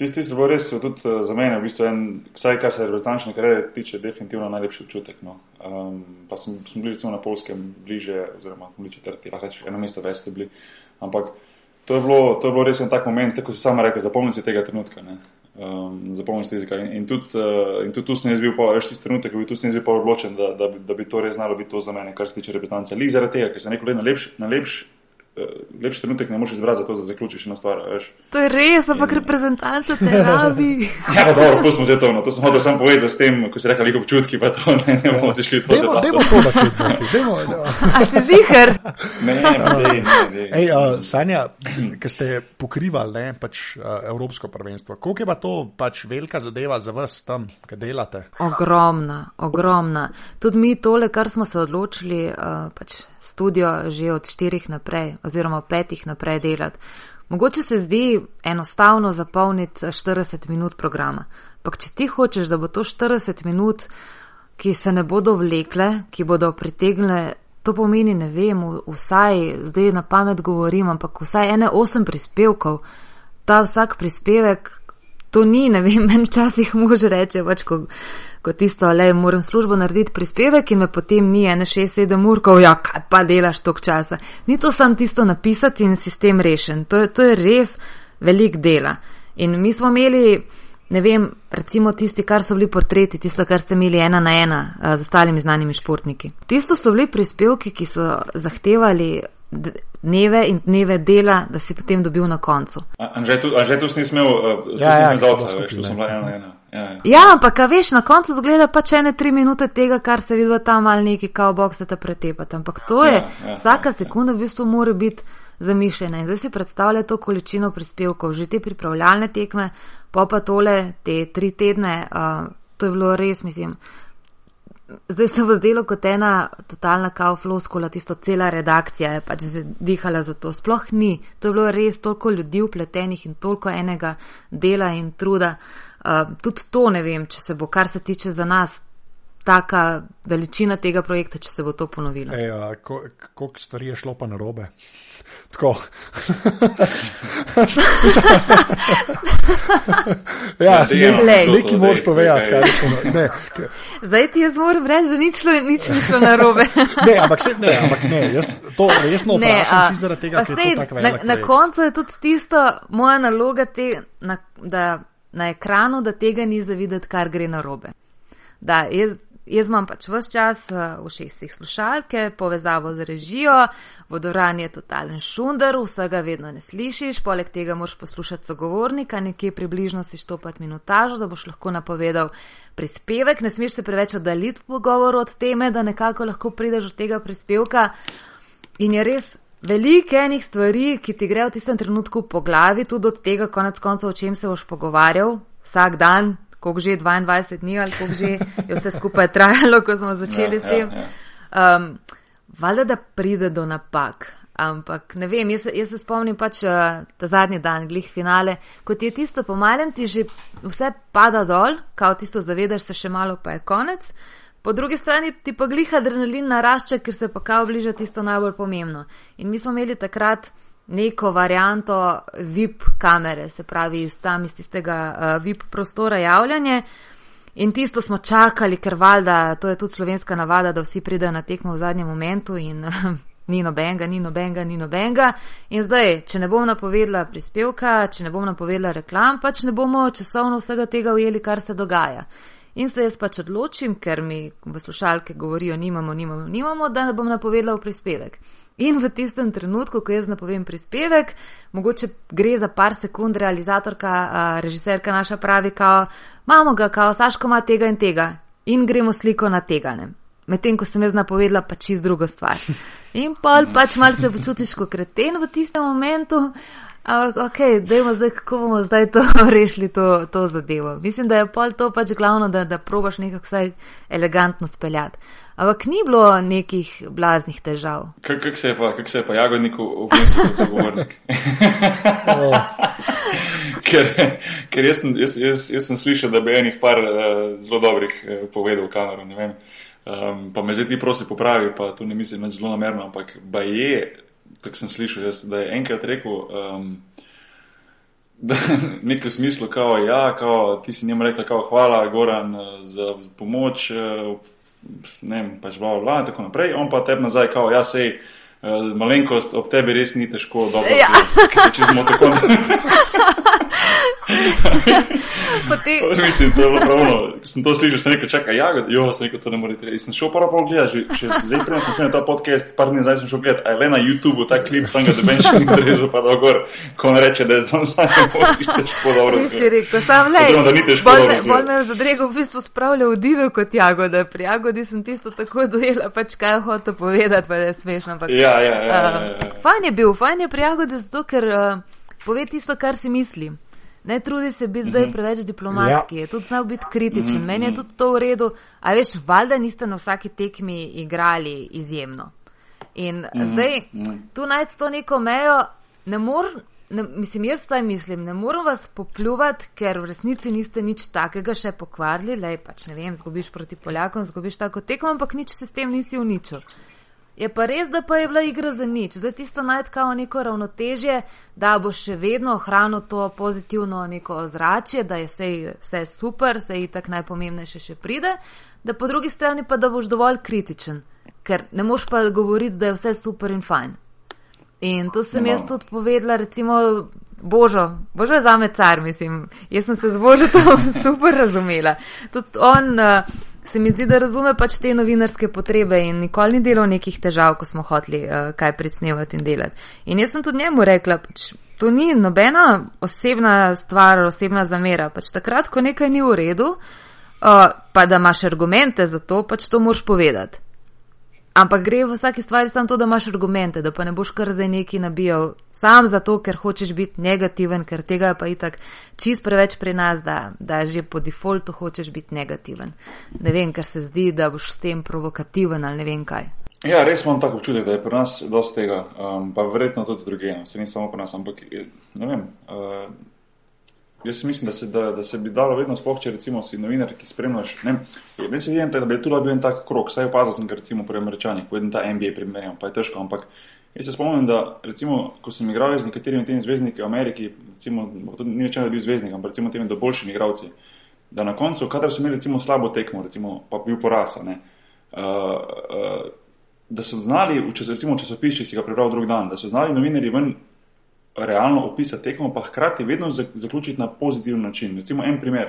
Tisti, so bili res tudi uh, za mene, v bistvu en, vsaj kar se reprezentančne kariere tiče, definitivno najlepši občutek. No. Um, pa sem, sem bil recimo na polskem bliže, oziroma bili četrti, lahko rečeš, eno mesto več ste bili. Ampak to je bilo, to je bilo res en tak moment, tako si sama rekel, zapomni si tega trenutka. Ne um, zapomniti jezika. In, in tudi, uh, in tudi tu sem jaz bil, veš, tisti trenutek, ko bi tu sem jaz bil odločen, da, da, bi, da bi to res znalo biti to za mene, kar se tiče reprezentance. Li zaradi tega, ker sem rekel, da je najlepši, najlepši Eh, lepši trenutek ne moreš izbrati, zato da zaključiš eno stvar. Veš. To je res, ampak in... reprezentanta te rabi. ja, pa dobro, smo že to, no, to sem hotel samo povedati s tem, ko si rekel, veliko občutki, pa to ne, ne bomo zišli to. Demo, demo to začeti. Demo, A si zihar? ne, ne, ne. ne. Ej, uh, Sanja, ki ste pokrivali ne, pač, uh, Evropsko prvenstvo, koliko je pa to pač velika zadeva za vas tam, kaj delate? Ogromna, ogromna. Tudi mi tole, kar smo se odločili, uh, pač studio že od štirih naprej oziroma petih naprej delati. Mogoče se zdi enostavno zapolniti 40 minut programa, pa če ti hočeš, da bo to 40 minut, ki se ne bodo vlekle, ki bodo pritegnile, to pomeni, ne vem, vsaj zdaj na pamet govorim, ampak vsaj ene osem prispevkov, ta vsak prispevek, to ni, ne vem, meni včasih može reče, pač ko kot tisto, le moram službo narediti prispevek in me potem ni ene 6-7 ur, ko ja, kaj pa delaš tok časa. Ni to sam tisto napisati in sistem rešen. To to je res velik dela. In mi smo imeli ne vem, recimo tisti, kar so bili portreti, tisto, kar ste imeli ena na ena uh, z ostalimi znanimi športniki. Tisto so bili prispevki, ki so zahtevali dneve in dneve dela, da si potem dobil na koncu. Anže, tu, tu si smel, uh, Ja, ja, ja, ko zauca, smo veš, tu sem bila ena na ena. Ja, ja. Ja, ampak veš, na koncu zgleda pač ene tri minute tega, kar se vidi tam ali neki kao boksete pretepati. Ampak to je, Ja, ja, vsaka ja, ja. sekunda v bistvu mora biti zamišljena. In zdaj si predstavlja to količino prispevkov, že te pripravljalne tekme, pa pa tole, te tri tedne, uh, to je bilo res, mislim. Zdaj se bo zdelo kot ena totalna kao floskula, tisto cela redakcija je pač dihala za to. Sploh ni. To je bilo res toliko ljudi upletenih in toliko enega dela in truda. Uh, tudi to ne vem, če se bo, kar se tiče za nas, taka veličina tega projekta, če se bo to ponovilo. Ej, a, ko, koliko stvari je šlo pa na robe? Tako. ja, Ja, dejemo, ne, to nekaj moraš povedati. kaj- je to, Ne, Zdaj ti jaz moram reči, da nič, šlo- nič ni šlo narobe. ne, ampak, se, ne, ampak ne, jaz to resno Ne, vprašam, čisto zaradi tega, ker je to tako na, velik. na projekt. koncu je tudi tisto moja naloga, te, na, da na ekranu, da tega ni zavideti, kar gre na robe. Da, jaz, jaz imam pač vse čas uh, v šestih slušalke, povezavo z režijo, vodoran je totalen šundar, vsega vedno ne slišiš, poleg tega moraš poslušati sogovornika, nekje približno si štopati minutažo, da boš lahko napovedal prispevek, ne smeš se preveč oddaljiti v pogovoru od teme, da nekako lahko prideš do tega prispevka. In je res veliko enih stvari, ki ti grejo v tistem trenutku po glavi, tudi od tega, konec koncev, o čem se boš pogovarjal vsak dan, koliko že 22 dni ali koliko že je vse skupaj trajalo, ko smo začeli Ja, s tem. ja, ja. Um, valjda, da pride do napak. Ampak ne vem, jaz, jaz se spomnim pač uh, ta zadnji dan, glih finale, kot je tisto po malem ti že vse pada dol, kao tisto zavedaš se še malo, pa je konec. Po drugi strani ti pa glih adrenalin narašča, ker se pa kao bliža tisto najbolj pomembno. In mi smo imeli takrat neko varianto VIP kamere, se pravi iz tam iz tistega uh, VIP prostora javljanje. In tisto smo čakali, ker valjda, to je tudi slovenska navada, da vsi pridejo na tekmo v zadnjem momentu in ni nobenega, ni nobenega, ni nobenega. In zdaj, če ne bom napovedala prispevka, če ne bom napovedala reklam, pač ne bomo časovno vsega tega ujeli, kar se dogaja. In se jaz pač odločim, ker mi v slušalke govorijo, nimamo, nimamo, nimamo, da bom napovedala v prispevek. In v tistem trenutku, ko jaz napovem prispevek, mogoče gre za par sekund, realizatorka, a, režiserka naša pravi, kao, imamo ga, kao, Saško ima tega in tega. In gremo sliko na tega. Ne? Medtem ko sem jaz napovedala pa čist drugo stvar. In pol pač mal se počutiš kot kreten v tistem momentu. Ampak, ok, dajmo zdaj, kako bomo zdaj to rešili, to, to zadevo. Mislim, da je pol to pač glavno, da, da probaš nekako vsaj elegantno speljati. Ampak ni bilo nekih blaznih težav. Kako kak se je pa, kak se je pa jagodnik vnesel kot sogovornik? ker ker jaz, jaz, jaz, jaz sem slišal, da bi enih par uh, zelo dobrih uh, povedal v kamero. ne vem. Um, pa me zdaj ti prosi popravi, pa to ne mislim nič zelo namerno, ampak ba je, tako sem slišal, jaz, da je enkrat rekel. Um, da, nekaj v smislu, kao, ja, kao, ti si njemu rekla, kao, hvala, Goran, eh, za pomoč, ne vem, pač bla, bla, in tako naprej. On pa tebi nazaj, kao, ja, sej, eh, malenkost, ob tebi res ni težko, dobro, Ja. če smo tako. Potem, Pač Mislim, to je bilo pravno. Sem to slišal, sem rekel, čakaj, ja, jo, sem rekel, to ne morete reči. Sem šel prvo pol gledati, že, že zdaj prej sem snimil ta podcast, par dni nazaj sem šel gledati, a je le na YouTubeu ta klip, sem ga doben še ni rezal pa dol gor, ko on reče, da je zdaj sam moč težko dobro. Ti si rekel, sam le. Oziroma, da ni težko Bolj dobro bolj me je zadrego v bistvu spravljal v divo kot jagoda. Pri jagodi sem tisto tako dojela, pač kaj je hotel povedati, pa je smešno. Ampak, Ja, ja, ja. ja, uh, ja, ja. fajn je bil, fajn je pri jagodi zato, ker uh, pove tisto, kar si misli. Ne trudi se biti Mhm. zdaj preveč diplomatski, je tudi znal biti kritičen. Meni je tudi to v redu, a veš, valjda niste na vsaki tekmi igrali izjemno. In zdaj tu najti to neko mejo, ne morem, ne, mislim, jaz vsaj mislim, ne morem vas popljuvati, ker v resnici niste nič takega še pokvarili, le pač ne vem, zgubiš proti Poljakom, zgubiš tako tekmo, ampak nič se s tem nisi uničil. Je pa res, da pa je bila igra za nič. Zdaj tisto najti kao neko ravnotežje, da boš še vedno ohranil to pozitivno neko ozračje, da je vse, vse super, vse je tako najpomembnejše še pride, da po drugi strani pa da boš dovolj kritičen, ker ne moš pa govoriti, da je vse super in fajn. In to sem No. jaz tudi povedala, recimo Božo, Božo je za me car, mislim. Jaz sem se z Božo to super razumela. Tudi on uh, se mi zdi, da razume pač te novinarske potrebe in nikoli ni delal nekih težav, ko smo hoteli uh, kaj predsnevati in delati. In jaz sem tudi njemu rekla, pač, to ni nobena osebna stvar, osebna zamera. Pač takrat, ko nekaj ni v redu, uh, pa da imaš argumente za to, pač to moraš povedati. Ampak gre v vsaki stvari samo to, da imaš argumente, da pa ne boš kar zdaj neki nabijal, sam zato, ker hočeš biti negativen, ker tega je pa itak čist preveč pri nas, da, da že po defaultu hočeš biti negativen. Ne vem, ker se zdi, da boš s tem provokativen ali ne vem kaj. Ja, res imam tako občutek, da je pri nas dosti tega, um, pa verjetno tudi druge, se ni samo pri nas, ampak ne vem. Uh, Jaz mislim, da se, da, da se bi dalo vedno sploh, če recimo si novinar, ki spremljaš. Ne se vidim, da bi tu bil en tak krok, saj opazil sem, recimo pri američanih, ko je ta NBA primerjal, pa je težko, ampak jaz se spomnim, da recimo, ko sem igral z nekaterimi temi zvezdniki v Ameriki, recimo, ni rečeno, da bi bil zvezdnik, ampak recimo temi do boljšimi igravci, da na koncu, kadar so imeli recimo slabo tekmo, recimo, pa bil porasa, ne, uh, uh, da so znali, če so recimo časopis, če si ga prebral drug dan, da so znali novinari ven realno opisati tekmo, pa hkrati vedno zaključiti na pozitiven način. Recimo en primer.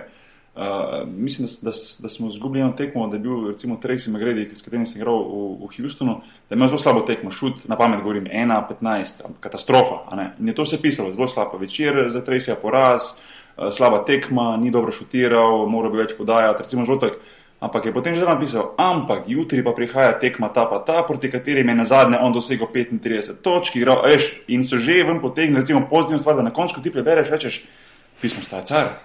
Uh, mislim, da, da, da smo izgubili eno tekmo, da je bil recimo Tracy McGrady, s katerim sem igral v, v Houstonu, da ima zelo slabo tekmo, šut, na pamet govorim, 1-15, katastrofa. In je to se pisalo, zelo slabo večer za Tracy, poraz, uh, slaba tekma, ni dobro šutiral, moral bi več podajati, recimo žotek. Ampak je potem že napisal, ampak jutri pa prihaja tekma ta pa ta, proti kateri je na zadnje on dosegel 35 točk, igral, veš, in so že ven potegnili, recimo, pozitivno stvar, da na koncu ti prebereš, rečeš, pismo sta car.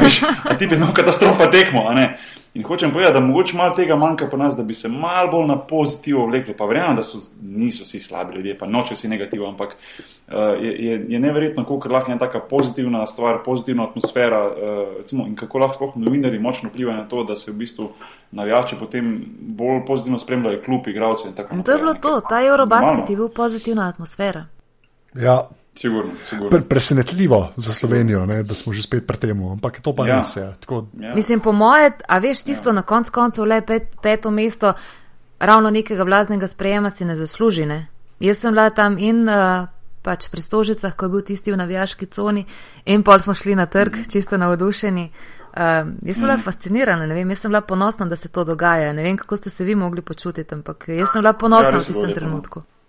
Veš, a ti bi imel katastrofa tekmo, a ne. In hočem povedati, da mogoče malo tega manjka pri nas, da bi se malo bolj na pozitivo vlekli. Pa verjamem, da so, niso vsi slabi ljudje, pa noče vsi negativno, ampak uh, je, je, je neverjetno, koliko lahko je ena taka pozitivna stvar, pozitivna atmosfera uh, recimo, in kako lahko novinari močno vplivajo na to, da se v bistvu navijači potem bolj pozitivno spremljajo klub, igravce in tako naprej. In to je bilo to, ta Eurobasket je bil pozitivna atmosfera. Ja, Sigurno, sigurno. Pre, presenetljivo za Slovenijo, ne, da smo že spet pri tem, ampak to pa ja. res je. Tako... Ja. Mislim, po moje, a veš, tisto ja. na konc koncev le pet, peto mesto, ravno nekega vlaznega sprejema si ne zasluži. Ne? Jaz sem bila tam in uh, pač pri stožicah, ko je bil tisti v navijaški coni, in pol smo šli na trg, mm. čisto navdušeni. Uh, jaz sem bila mm. fascinirana, ne vem, jaz sem bila ponosna, da se to dogaja. Ne vem, kako ste se vi mogli počutiti, ampak jaz sem bila ponosna ja, v tistem trenutku. Lepo.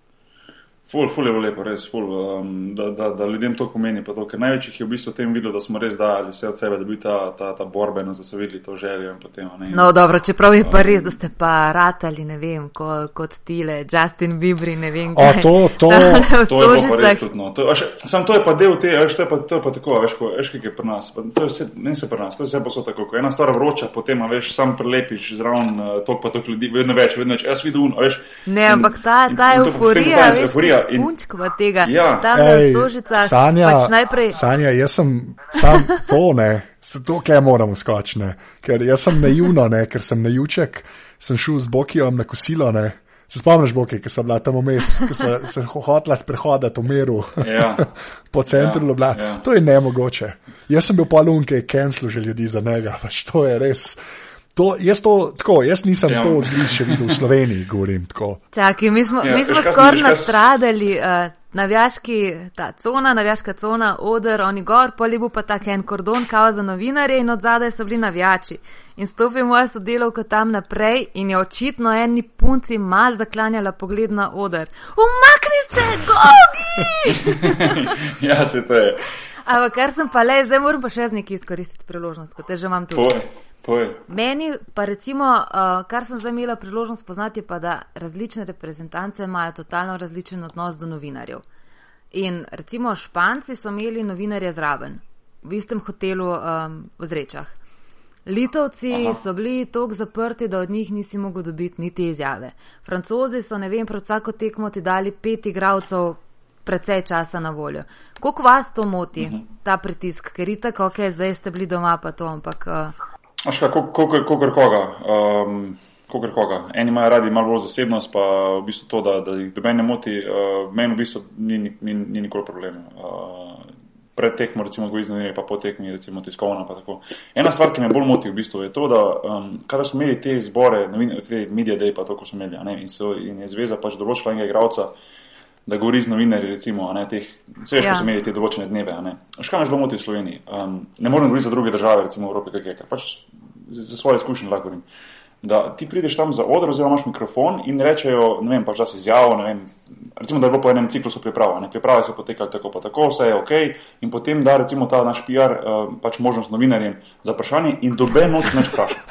Ful, ful je bilo lepo, res, ful, um, da, da, da ljudem to pomeni. To, ker največjih je v bistvu tem videlo, da smo res dali vse od sebe, da bi ta, ta, ta borbeno, da so videli to željo. Potem, ne, no, dobro, čeprav je pa um, res, da ste pa ratali, ne vem, ko, kot tile, Justin Bieber, ne vem, kaj. O, to, to, to je pa res tudi. No. To, še, sam to je pa del te, veš, to je pa, to je pa tako, veš, ko, veš, kaj je pri nas. Pa, to je vse, ne se pri nas, to je vse posod tako. Ko ena stvar vroča, potem, veš, sam prelepiš zraven uh, tok pa tok ljudi, vedno več, vedno več. Jaz vidim, veš. Ne, ampak ta, ta euforija in punčkova tega. Ja. Tam Ej, na stožicah. Sanja, pač najprej... Sanja, jaz sem sam to, ne. To, kaj moramo skočiti, ker jaz sem naivno, ne, ker sem najuček, sem šel z Bokijom na kosilo, ne. Se spomniš, Boki, ki so bila tam vmes, ki so se hotela sprehodati v miru ja. po centru ja. Ljubljana. Ja. To je nemogoče. Jaz sem bil polun, ki je cancel že ljudi za njega, pač to je res. To, jaz, to, tako, jaz nisem ja. to še videl v Sloveniji, govorim tako. Čakaj, mi smo, ja, smo skoraj nastradali, uh, navijaški, ta cona, navijaška cona, odr, oni gor, poli bo pa tak en kordon, kao za novinarje in od zadaj so bili navijači. In stopi moja sodelovka tam naprej in je očitno eni punci mal zaklanjala pogled na odr. Umakni se, gogi! ja, se to je. Ampak kar sem pa le, zdaj moram pa še z neki izkoristiti priložnost, kot te že imam tu. Meni pa recimo, uh, kar sem zdaj imela priložnost spoznati, je pa, da različne reprezentance imajo totalno različen odnos do novinarjev. In recimo Španci so imeli novinarje zraven, v istem hotelu um, v Zrečah. Litovci Aha. so bili tako zaprti, da od njih nisi mogel dobiti niti izjave. Francozi so, ne vem, pred vsako tekmo ti dali pet igralcev precej časa na voljo. Kako vas to moti, uh mhm. -huh. ta pritisk, ker itak, ok, zdaj ste bili doma pa to, ampak. Uh, kaj, kogar koga. Um, kogar koga. Eni imajo radi malo bolj zasebnost, pa v bistvu to, da, da jih doben ne moti, uh, meni v bistvu ni, ni, ni, ni nikoli problem. Uh, pred tekmo, recimo, zgodovinari, pa po tekmi, recimo, tiskovna. Ena stvar, ki me bolj moti v bistvu je to, da um, kadar smo imeli te zbore, te media day, pa to, ko smo imeli, ne, in, so, in je zveza pač določila enega igralca, da govori z novinarji, recimo, ne, teh, vse veš, Ja. ko so imeli te določene dneve, ne. Škaj me zelo moti v Sloveniji? Um, ne morem govoriti za druge države, recimo v Evropi, kaj je, ker pač za svoje izkušnje lahko govorim. Da ti prideš tam za odr, oziroma imaš mikrofon in rečejo, ne vem, pač da si izjavo, ne vem, recimo, da je bilo po enem ciklusu priprava, ne, priprave so potekale tako pa tako, vse je ok, in potem da recimo ta naš PR uh, pač možnost novinarjem za vprašanje in doben noč neč vpraša.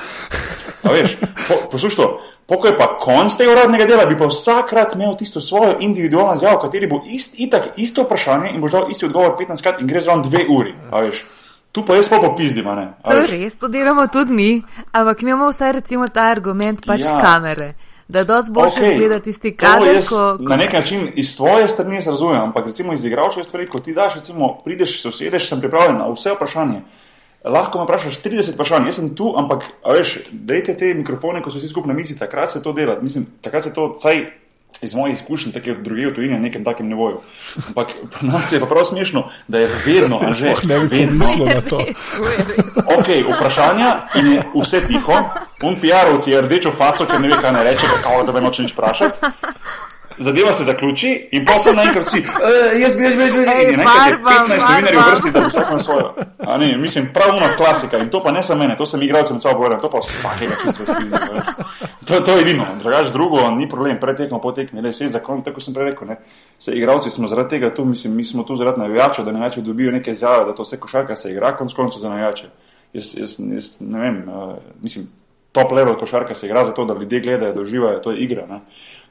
A veš, po, poslušaj to, poko je pa konc tega uradnega dela, bi pa vsakrat imel tisto svojo individualno izjavo, v kateri bo ist, itak isto vprašanje in boš dal isti odgovor 15 krat in gre zraven dve uri. A veš, tu pa jaz pa popizdim, ne. To je res, to delamo tudi mi, ampak mi imamo vsaj recimo ta argument pač Ja. kamere. Da dosti boljše Okej, izgleda tisti kader, jaz ko, Na nek način iz tvoje strani jaz razumem, ampak recimo iz igralčeve stvari, ko ti daš, recimo, prideš, se usedeš, sem pripravljen na vse vprašanje. Lahko me vprašaš 30 vprašanj, jaz sem tu, ampak, veš, dajte te mikrofone, ko so vsi skupaj na mizi, takrat se to dela. Mislim, takrat se to, saj iz mojih izkušenj, tako druge v tujini, na nekem takem nivoju. Ampak pri nas je pa prav smešno, da je vedno, a že, ne bi vedno, pomislil na to. Je. Ok, vprašanja in je vse tiho. Un PR-ovci je rdečo faco, ker ne ve, kaj ne reče, pa kao, da me noče nič vprašati. Zadeva se zaključi in pa se naenkrat vsi, "E, jaz bi, jaz bi, jaz bi, in enkrat je barba, 15 novinarjev vrsti, da vsak na svojo. A ne, mislim, prav una klasika in to pa ne samo mene, to sem igralcem sabo povedal, to pa vsakega čisto skrivno. To, to je edino, drugač drugo, ni problem, pred tekmo, po tekmi, le vse zakon, tako sem prej rekel, ne. Se igralci smo zaradi tega tu, mislim, mi smo tu zaradi navijačev, da navijači dobijo neke izjave, da to vse košarka se igra, konc koncev za navijače. Jaz, jaz, jaz ne vem, uh, mislim, top level košarka se igra zato, da ljudje gledajo, da uživajo, to je igra. Ne?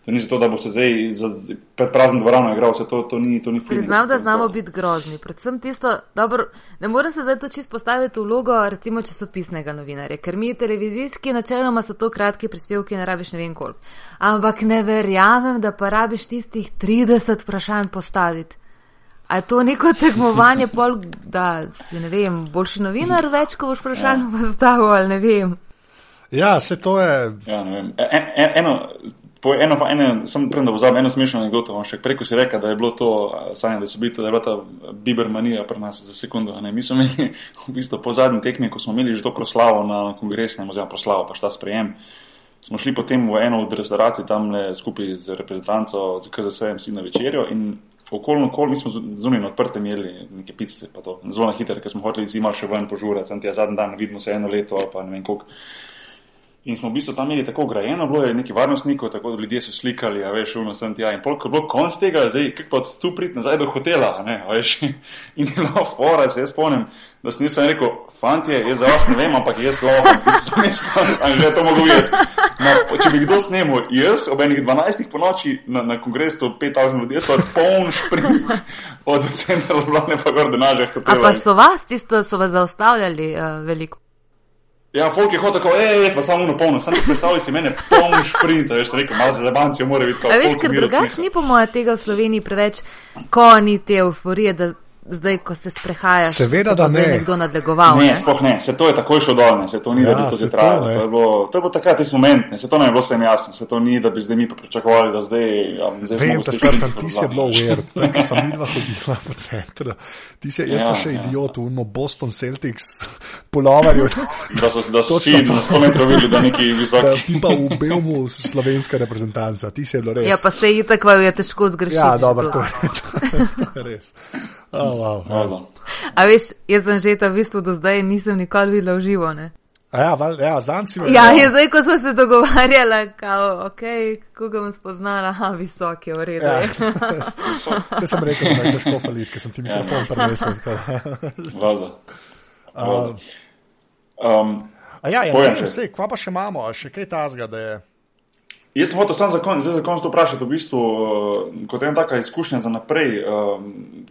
To ni zato, da bo se zdaj za, pred prazno dvorano igral, vse to, to ni, to ni film. Priznam, da znamo biti grozni. Predvsem tisto, dobro, ne morem se zdaj to čisto postaviti v vlogo, recimo, časopisnega novinarja, ker mi televizijski načeloma so to kratki prispevki, ne rabiš ne vem koliko. Ampak ne verjamem, da pa rabiš tistih 30 vprašanj postaviti. A je to neko tekmovanje, pol, da si ne vem, boljši novinar, več, ko boš vprašanj Ja. postavil ali ne vem. Ja, se to je. Ja, ne vem. En, en, eno, po eno, pa eno, sem prem, da pozabim eno smešno anegdoto, vam še preko si rekel, da je bilo to, a, sanja, da bili, da je bila ta bibermanija pri nas za sekundo. Ne? Mi smo imeli v bistvu po zadnji tekmi, ko smo imeli že to proslavo na kongresnem, oziroma proslavo, pač ta sprejem. Smo šli potem v eno od restauracij tam skupaj z reprezentanco, z KZS-jem si na večerjo in okolno okol, mi smo zunaj na odprtem jedli neke pice, pa to zelo na hitro, ker smo hoteli zima še ven požurati, sem ti zadnji dan, vidimo se eno leto ali pa ne vem koliko. In smo v bistvu tam imeli tako grajeno, bilo je nekaj varnostnikov, tako da ljudje so slikali, a veš, uno sem tja. In polk je bilo konc tega, zdaj kako pa tu priti nazaj do hotela, a ne, a veš. In je bilo fora, se jaz spomnim, da sem nisem rekel, fantje, jaz za vas ne vem, ampak jaz lahko, sem jaz tam, a že to mogo videti. No, če bi kdo snemal, jaz ob enih 12 po noči na, na kongresu 5000 ljudi, so poln šprint od centra Ljubljane pa gor do našega A hotela. pa so vas tisto, so vas zaustavljali uh, veliko. Ja, folk je hotel ej, jaz pa samo uno polno, sam predstavljaj si mene poln šprint, veš, rekel, malo za zabancijo mora biti kot A veš, ker drugače ni po mojem tega v Sloveniji preveč, ko ni te euforije, da zdaj, ko se sprehajaš, Seveda, da zdaj ne. nekdo nadlegoval. Ne, Ne, sploh ne, se to je takoj šlo dol, ne, se to ni, Ja, da bi to že to trajalo. ne. To je bilo, to je bilo takrat tisti moment, ne, se to ne je bilo vsem jasno, se to ni, da bi zdaj mi pričakovali, da zdaj. Ja, zdaj Vem, da star sem, ti si je bilo weird, tako sem videla hodila po centru. Ti si, jaz Ja, pa še ja. idiot, uno Boston Celtics polovarju, Da so, da so vsi to. na 100 metrov videli, da neki da visok. ti pa v Belmu slovenska reprezentanca, ti si je bilo res. ja pa se je tako, je težko zgrešiti. Ja, dobro, to. to je, to je res. Oh, wow. Valjda. A veš, jaz sem že ta v bistvu do zdaj nisem nikoli videla v živo. Ne? A Ja, val, ja zanci me. Ja, je zdaj, ko smo se dogovarjali, kao, ok, koga bom spoznala, a visok je v redu. Ja. Te sem rekel, da je težko faliti, ker sem ti mikrofon prinesel. tako da. Valjda. A, Um, A ja, ja ne, vse, kva pa še imamo, a še kaj tazga, da je. Jaz sem hotel sam za konec, zdaj za konec to vprašati, v bistvu, eh, kot ena taka izkušnja za naprej. Um,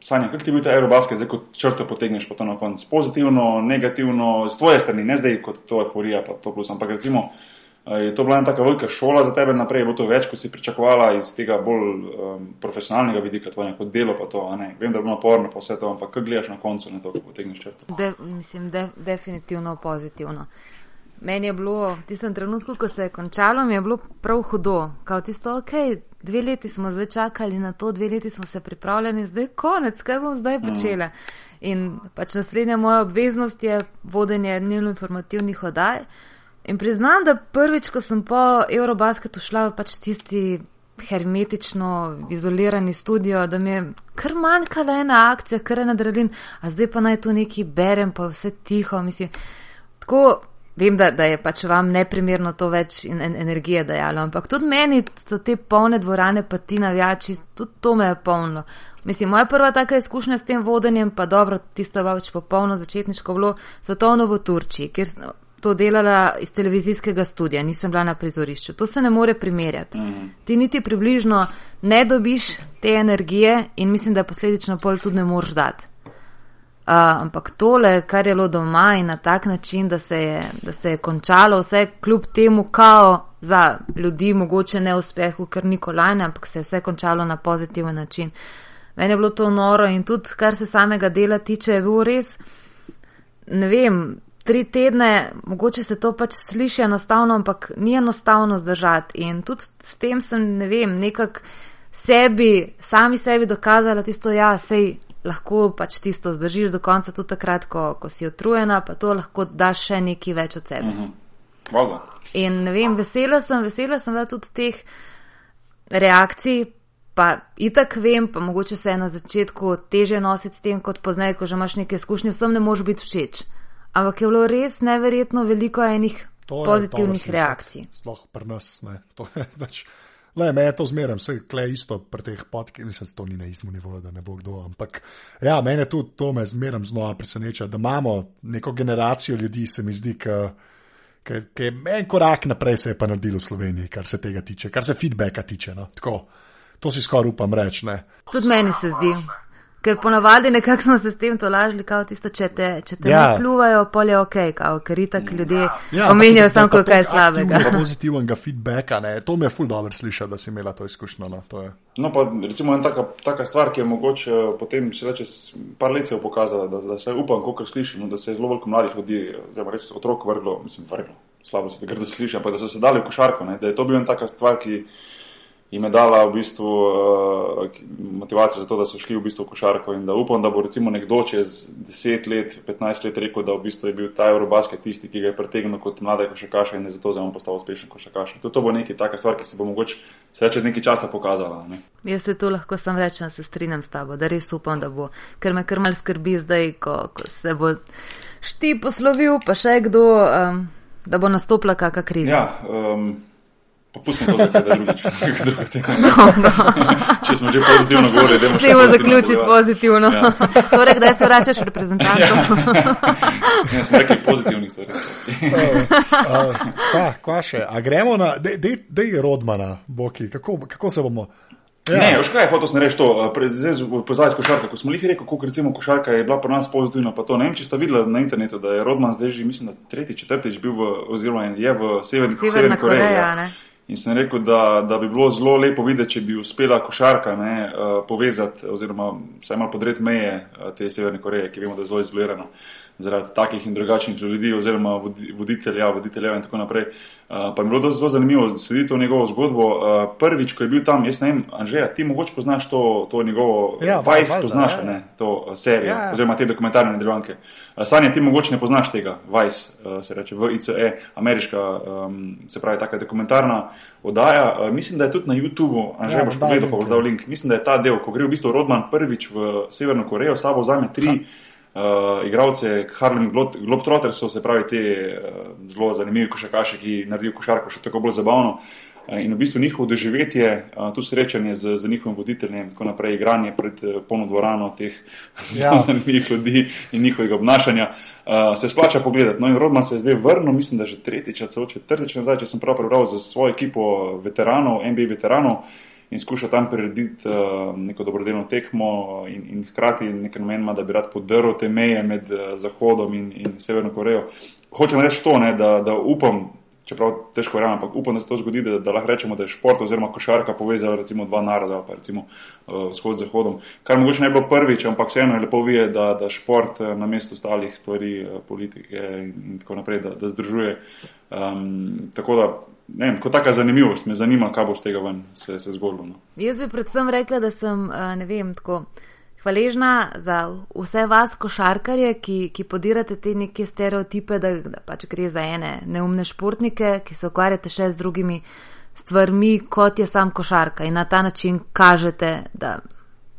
Sanja, kako ti je bil ta aerobasket, zdaj kot črto potegneš pa to na konec? Pozitivno, negativno, z tvoje strani, ne zdaj kot to euforija, pa to plus, ampak recimo, eh, je to bila ena taka velika šola za tebe naprej, bilo to več, kot si pričakovala iz tega bolj um, profesionalnega vidika tvojega, kot delo pa to, a ne. Vem, da je bilo naporno pa vse to, ampak kako gledaš na koncu, ne to, ko potegneš črto? De, mislim, de, definitivno pozitivno. Meni je bilo v tistem trenutku, ko se je končalo, mi je bilo prav hudo. Kao tisto, ok, dve leti smo zdaj čakali na to, dve leti smo se pripravljali, zdaj konec, kaj bom zdaj počela. In pač naslednja moja obveznost je vodenje dnevno informativnih oddaj. In priznam, da prvič, ko sem po Eurobasketu šla, pač tisti hermetično izolirani studio, da mi je kar manjkala ena akcija, kar je nadrelin, a zdaj pa naj tu neki berem, pa vse tiho, mislim. Tako, vem, da, da je pač vam neprimerno to več in, en, energije dajalo, ampak tudi meni so te polne dvorane, pa ti navijači, tudi to me je polno. Mislim, moja prva taka izkušnja s tem vodenjem, pa dobro, tisto pač popolno začetniško bilo svetovno v Turčiji, kjer to delala iz televizijskega studia, nisem bila na prizorišču. To se ne more primerjati. Mm. Ti niti približno ne dobiš te energije in mislim, da posledično pol tudi ne moreš dati. Uh, ampak tole, kar je bilo doma in na tak način, da se, je, da se je končalo vse kljub temu kao za ljudi, mogoče ne uspehu, ker ni kolajne, ampak se je vse končalo na pozitiven način. Meni je bilo to noro in tudi, kar se samega dela tiče, je bil res, ne vem, tri tedne, mogoče se to pač sliši enostavno, ampak ni enostavno zdržati. In tudi s tem sem, ne vem, nekako sebi, sami sebi dokazala tisto, ja, sej lahko pač tisto zdržiš do konca, tudi takrat, ko, ko si otrujena, pa to lahko daš še nekaj več od sebe. Mhm. Hvala. In ne vem, vesela sem, vesela sem, da tudi teh reakcij. Pa itak vem, pa mogoče se je na začetku teže nositi s tem, kot poznaj, ko že imaš nekaj izkušnje, vsem ne moreš biti všeč. Ampak je bilo res neverjetno veliko enih To je pozitivnih slišati. reakcij. Sploh pri nas. Ne. To je pač. Le, me je to zmeraj, vse kle isto pri teh podkih, mislim, da to ni na istem nivoju, da ne bo kdo. Ampak ja, mene tudi to me zmeraj znova preseneča, da imamo neko generacijo ljudi, se mi zdi, ki je en korak naprej se je pa naredil v Sloveniji, kar se tega tiče, kar se feedbacka tiče. No. Tako, to si skoraj upam reči. ne. Tudi meni se zdi. Ker ponavadi nekako smo se s tem tolažili, kao tisto, če te, če te Ja. ja. pljuvajo, pol je ok, kao, ker itak ljudje Ja, ja, omenjajo ampak samo, kako je slabega. Pozitivnega feedbacka, ne. to me je ful dobro slišati, da si imela to izkušnjo. No. To je. No, pa recimo ena taka, taka stvar, ki je mogoče eh, potem še čez par let se je pokazala, da, da se upam, koliko slišim, no, da se je zelo veliko mladih ljudi, zdaj res otrok vrglo, mislim, vrglo, slabo se da grdo sliši, ampak da so se dali v košarko, ne, da je to bila ena taka stvar, ki jim je dala v bistvu uh, motivacijo za to, da so šli v bistvu v košarko in da upam, da bo recimo nekdo čez 10 let, 15 let rekel, da v bistvu je bil ta Eurobasket tisti, ki ga je pretegnil kot mlade košarkaša in je zato zdaj on postal uspešen košarkaš. Tudi to bo nekaj taka stvar, ki se bo mogoče se čez nekaj časa pokazala. Ne. Jaz se tu lahko sam rečem, se strinjam s tabo, da res upam, da bo, ker me kar mal skrbi zdaj, ko, ko se bo šti poslovil, pa še kdo, um, da bo nastopila kakšna kriza. Ja, um, pa pustimo to za kaj drugič. Če smo že pozitivno govorili, še Treba pozitivno zaključiti pozitivno. Ja. torej, kdaj se vračaš v reprezentanco? Ja, smo rekli pozitivnih stvari. Uh, kva, kva še? A gremo na, da je Rodmana, Boki, kako, kako se bomo. Ja. Ne, veš kaj, hotel sem reči to, zdaj s košarko. Ko smo jih rekli, kako recimo košarka je bila pri nas pozitivna, pa to ne vem, če ste videli na internetu, da je Rodman zdaj že, mislim, da tretji, četrtič bil v, oziroma je v Severni, Severni Koreji. Koreja, ja. ne? In sem rekel, da, da bi bilo zelo lepo videti, če bi uspela košarka ne, eh, povezati, oziroma vsaj malo podreti meje eh, te Severne Koreje, ki vemo, da je zelo izolirana zaradi takih in drugačnih ljudi, oziroma vodi- voditelja, voditeljev in tako naprej. Uh, pa mi je bilo zelo zanimivo slediti to njegovo zgodbo. Uh, prvič, ko je bil tam, jaz ne vem, Anžeja, ti mogoče poznaš to, to njegovo Ja, Vice, valjda, poznaš, ja. ne, to uh, serijo, Ja, ja. oziroma te dokumentarne nadaljevanke. Uh, Sanja, ti mogoče ne poznaš tega, Vice, uh, se reče VICE, ameriška, um, se pravi, taka dokumentarna oddaja. Uh, mislim, da je tudi na YouTubu, Anžej, Ja, boš pogledal, pa boš ja. dal link. Mislim, da je ta del, ko gre v bistvu Rodman prvič v Severno Korejo, sabo vzame tri uh, igralce Harlem Glob- Globetrottersov, se pravi te uh, zelo zanimivi košarkaši, ki naredijo košarko še tako bolj zabavno. Uh, In v bistvu njihovo doživetje, uh, tu srečanje z, z njihovim voditeljem, in tako naprej, igranje pred uh, polno dvorano teh Ja. zanimivih ljudi in njihovega obnašanja, se splača pogledati. No in Rodman se je zdaj vrnil, mislim, da že tretjič, celo četrtič nazaj, če sem prav prebral, za svojo ekipo veteranov, NBA veteranov in skuša tam prirediti uh, neko dobrodelno tekmo in, in hkrati nekaj namen ima, da bi rad podrl te meje med uh, Zahodom in, in Severno Korejo. Hočem reči to, ne, da, da upam, čeprav težko verjamem, ampak upam, da se to zgodi, da, da lahko rečemo, da je šport oziroma košarka povezala recimo dva naroda, pa recimo uh, vzhod z Zahodom. Kar mogoče ne bi bilo prvič, ampak vseeno je lepo videti, da, da šport uh, na mesto ostalih stvari, uh, politike in tako naprej, da, da združuje. Um, tako da, ne vem, kot taka zanimivost, me zanima, kaj bo z tega ven se, se zgodilo. No. Jaz bi predvsem rekla, da sem, eh, ne vem, tako hvaležna za vse vas, košarkarje, ki, ki podirate te neke stereotipe, da, da pač gre za ene neumne športnike, ki se ukvarjate še z drugimi stvarmi, kot je sam košarka in na ta način kažete, da.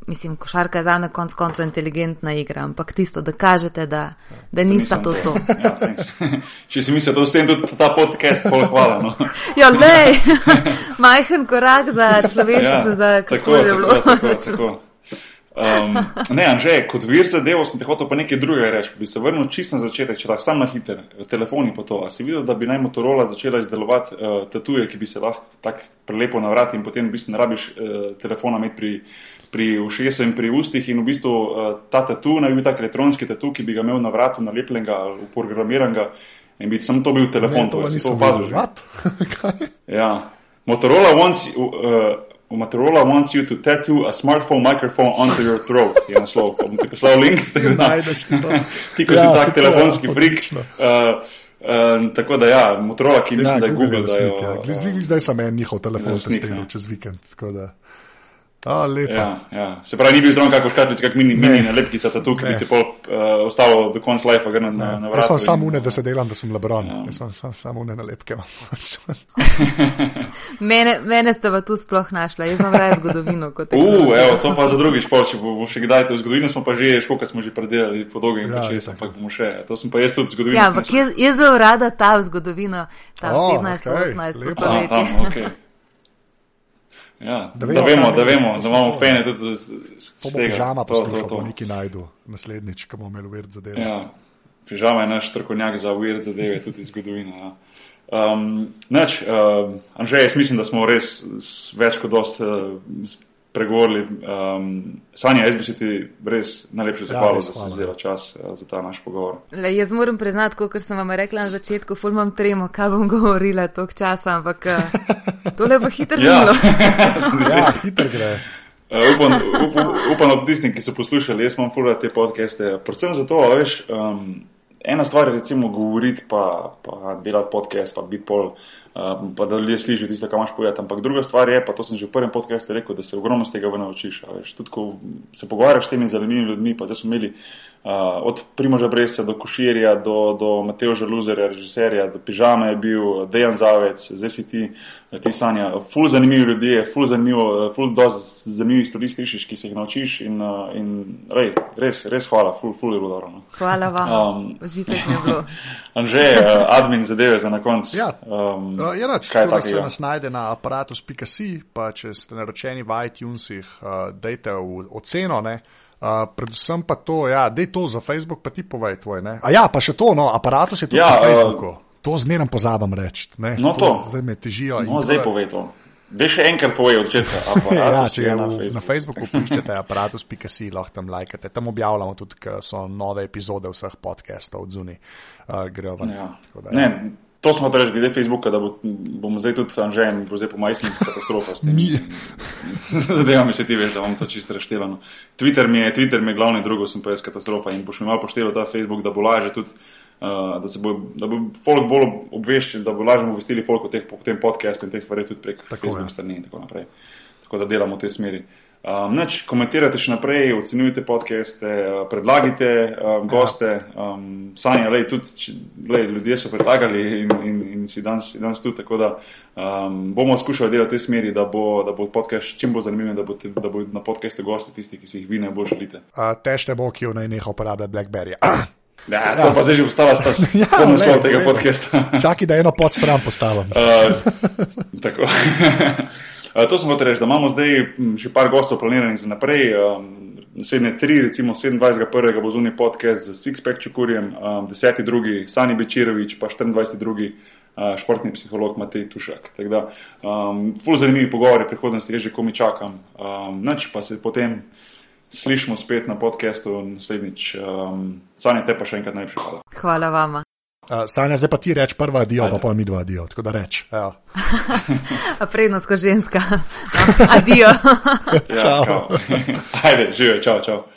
Mislim, košarka je za me konc konca inteligentna igra, ampak tisto, da kažete, da, da nista to to. Ja. Če si mislil, da s tem tudi ta podcast, pol hvala. No. Ja, lej, majhen korak za človeštvo, Ja, za tako, kako je tako, bilo. tako, tako. Um, ne, Anže, kot vir zadevo sem te hotel pa nekaj drugega reči. Bi se vrnil čisto na začetek, če lahko sam na hiter, telefoni pa to. A si videl, da bi naj Motorola začela izdelovati uh, tatuje, ki bi se lahko tako prelepo navrati in potem v bistvu ne rabiš uh, telefona imeti pri, pri ušesu in pri ustih in v bistvu uh, ta tatu naj bi bil tak elektronski tatu, ki bi ga imel na vratu nalepljenega, uprogramiranega in bi samo to bil telefon. Ne, to tvoj. Si nisem opazil že? Ja. Motorola wants, uh, Motorola wants you to tattoo a smartphone microphone onto your throat. Je naslov. Bom ti poslal link. tako da- Najdeš ti to. Ti, ko Ja, si tak to, telefonski ja, frik. Uh, uh, tako da ja, Motorola, ki mislim, da je Google. Da lastnik, jo, ja. Glih- glih Zdaj sem en njihov telefon testiral ja. čez vikend. da- A, lepo. Ja, ja. Se pravi, ni bil zraven kakor škatlic, kak mini, mini nalepkica tatu, ki Ne. bi ti pol uh, ostalo do konca life, ga na, na, na vratu. Jaz sem samo une, da se delam, da sem Lebron. Ja. Jaz sem sam, samo une nalepke. Mene, mene ste pa tu sploh našla, jaz imam raje zgodovino kot Uh, evo, to pa za drugi šport, če bomo še kdaj to zgodovino, smo pa že, škoka smo že predelali po dolgem Ja, ja, času, ampak bomo še, to sem pa jaz tudi zgodovino. Ja, ampak jaz, jaz zelo rada ta zgodovino, ta O, 15. okej, 18. lepo. Aha, stoletje. tam, okay. Ja, Da da vemo, vemo, kaj da, vemo, to da imamo fene tudi z, z, To tega. pižama To, to, poslušal, to. bo neki najdu naslednjič, ko bomo imeli uvert za delo. Ja, pižama je naš strokovnjak za weird zadeve, tudi zgodovina. Ja. Um, Nač, uh, Anžej, jaz mislim, da smo res več kot dost uh, pregovorili. Um, Sanja, jaz bi se ti res najlepše zahvalil, res da si vzela čas uh, za ta naš pogovor. Le, jaz moram priznati, kot sem vam rekla na začetku, ful imam tremo, kaj bom govorila tok časa, ampak eh, tole bo hitro Ja, minilo. Ja, hiter gre. Uh, upam, upam, upam, da tudi tisti, ki so poslušali, jaz imam fulano te podcaste. Predvsem zato, veš, um, ena stvar je recimo govoriti, pa, pa delati podcast, pa biti pol, um, pa da ljudje slišijo tisto, kar imaš povedati. Ampak druga stvar je, pa to sem že v prvem podcastu rekel, da se ogromno z tega ven naučiš. tudi ko se pogovarjaš s temi zanimivimi ljudmi, pa zdaj smo imeli. Uh, od Primoža Bresa do Koširja, do, do Mateoža Žaluzerja, režiserja, do Pižama je bil Dejan Zavec, zdaj si ti, ti Sanja. Ful zanimivi ljudje, ful zanimivo, ful dosti zanimivih stvari slišiš, ki se jih naučiš in, uh, in rej, res, res hvala, ful, ful je bilo dobro. No. Hvala vam, Um, užitek mi je bilo. Anže, admin zadeve za na koncu. Ja. um, je rač, kaj tako da se nas najde na aparatus.si, pa če ste naročeni v iTunesih, uh, dajte v oceno. Ne? Uh, predvsem pa to, ja, dej to za Facebook, pa ti povej tvoj. Ne? A ja, pa še to, no, aparatus je tudi Ja, na uh, Facebooku. To zmeraj pozabam reči. ne. No, to. Zdaj me težijo. No, to zdaj je- povej to. Dej še enkrat povej od začetka. Ja, če je je v, na Facebooku pišete aparatus.si, lahko tam lajkate. Tam objavljamo tudi, ker so nove epizode vseh podcastov od zunaj. Uh, grejo ven. Ja. Da, ja. Ne, to smo reči glede Facebooka, da bo, bomo zdaj tudi Anžen, bo zdaj po majsnih katastrofah. s tem. Mi. Zadeva mi se ti veš, da imam to čisto reštevano. Twitter mi je, Twitter mi je glavni, drugo sem pa jaz katastrofa in boš mi malo pošteval ta Facebook, da bo laže tudi. Uh, da, se bo, da bo folk bolj obveščen, da bo lažje obvestili folk o teh, po tem podcastu in teh stvareh tudi prek Tako, Facebook ja. strani in tako naprej. Tako da delamo v tej smeri. Um, neč, komentirajte še naprej, ocenjujte podcaste, uh, predlagajte um, goste. Um, Sanja, lej, tudi če- lej, ljudje so predlagali in, in, in si danes, danes tudi, tako da um, bomo skušali delati v tej smeri, da bo, da bo podcast čim bolj zanimiv, da bo, da bo na podcastu gosti tisti, ki si jih vi najbolj želite. Uh, Težte bo, ki jo naj neha uporabljati Blackberry. Ja, to pa zdaj že ostala sta Ja, ja, naslov tega podcasta. Čakaj, da eno pod stran postavim. Uh, tako. To sem hotel reči, da imamo zdaj še par gostov planiranih za naprej. Um, naslednje tri, recimo 27.1. bo zunaj podcast z Sixpack Čukurjem, um, 10.2. Sani Bečirovič, pa 24.2. Uh, športni psiholog Matej Tušak. Tako da, um, ful zanimivi pogovori prihodnosti, jaz že komi čakam. Um, Nač pa se potem slišimo spet na podcastu naslednjič. Um, Sanja, te pa še enkrat najlepša hvala. Hvala vama. Uh, Sanja, zdaj pa ti reč prva adijo, pa pa mi dva adijo. Tako da reč. Evo. A prednost kot ženska. Adijo. Ja, Čau. kao. Ajde, žive, čau, čau.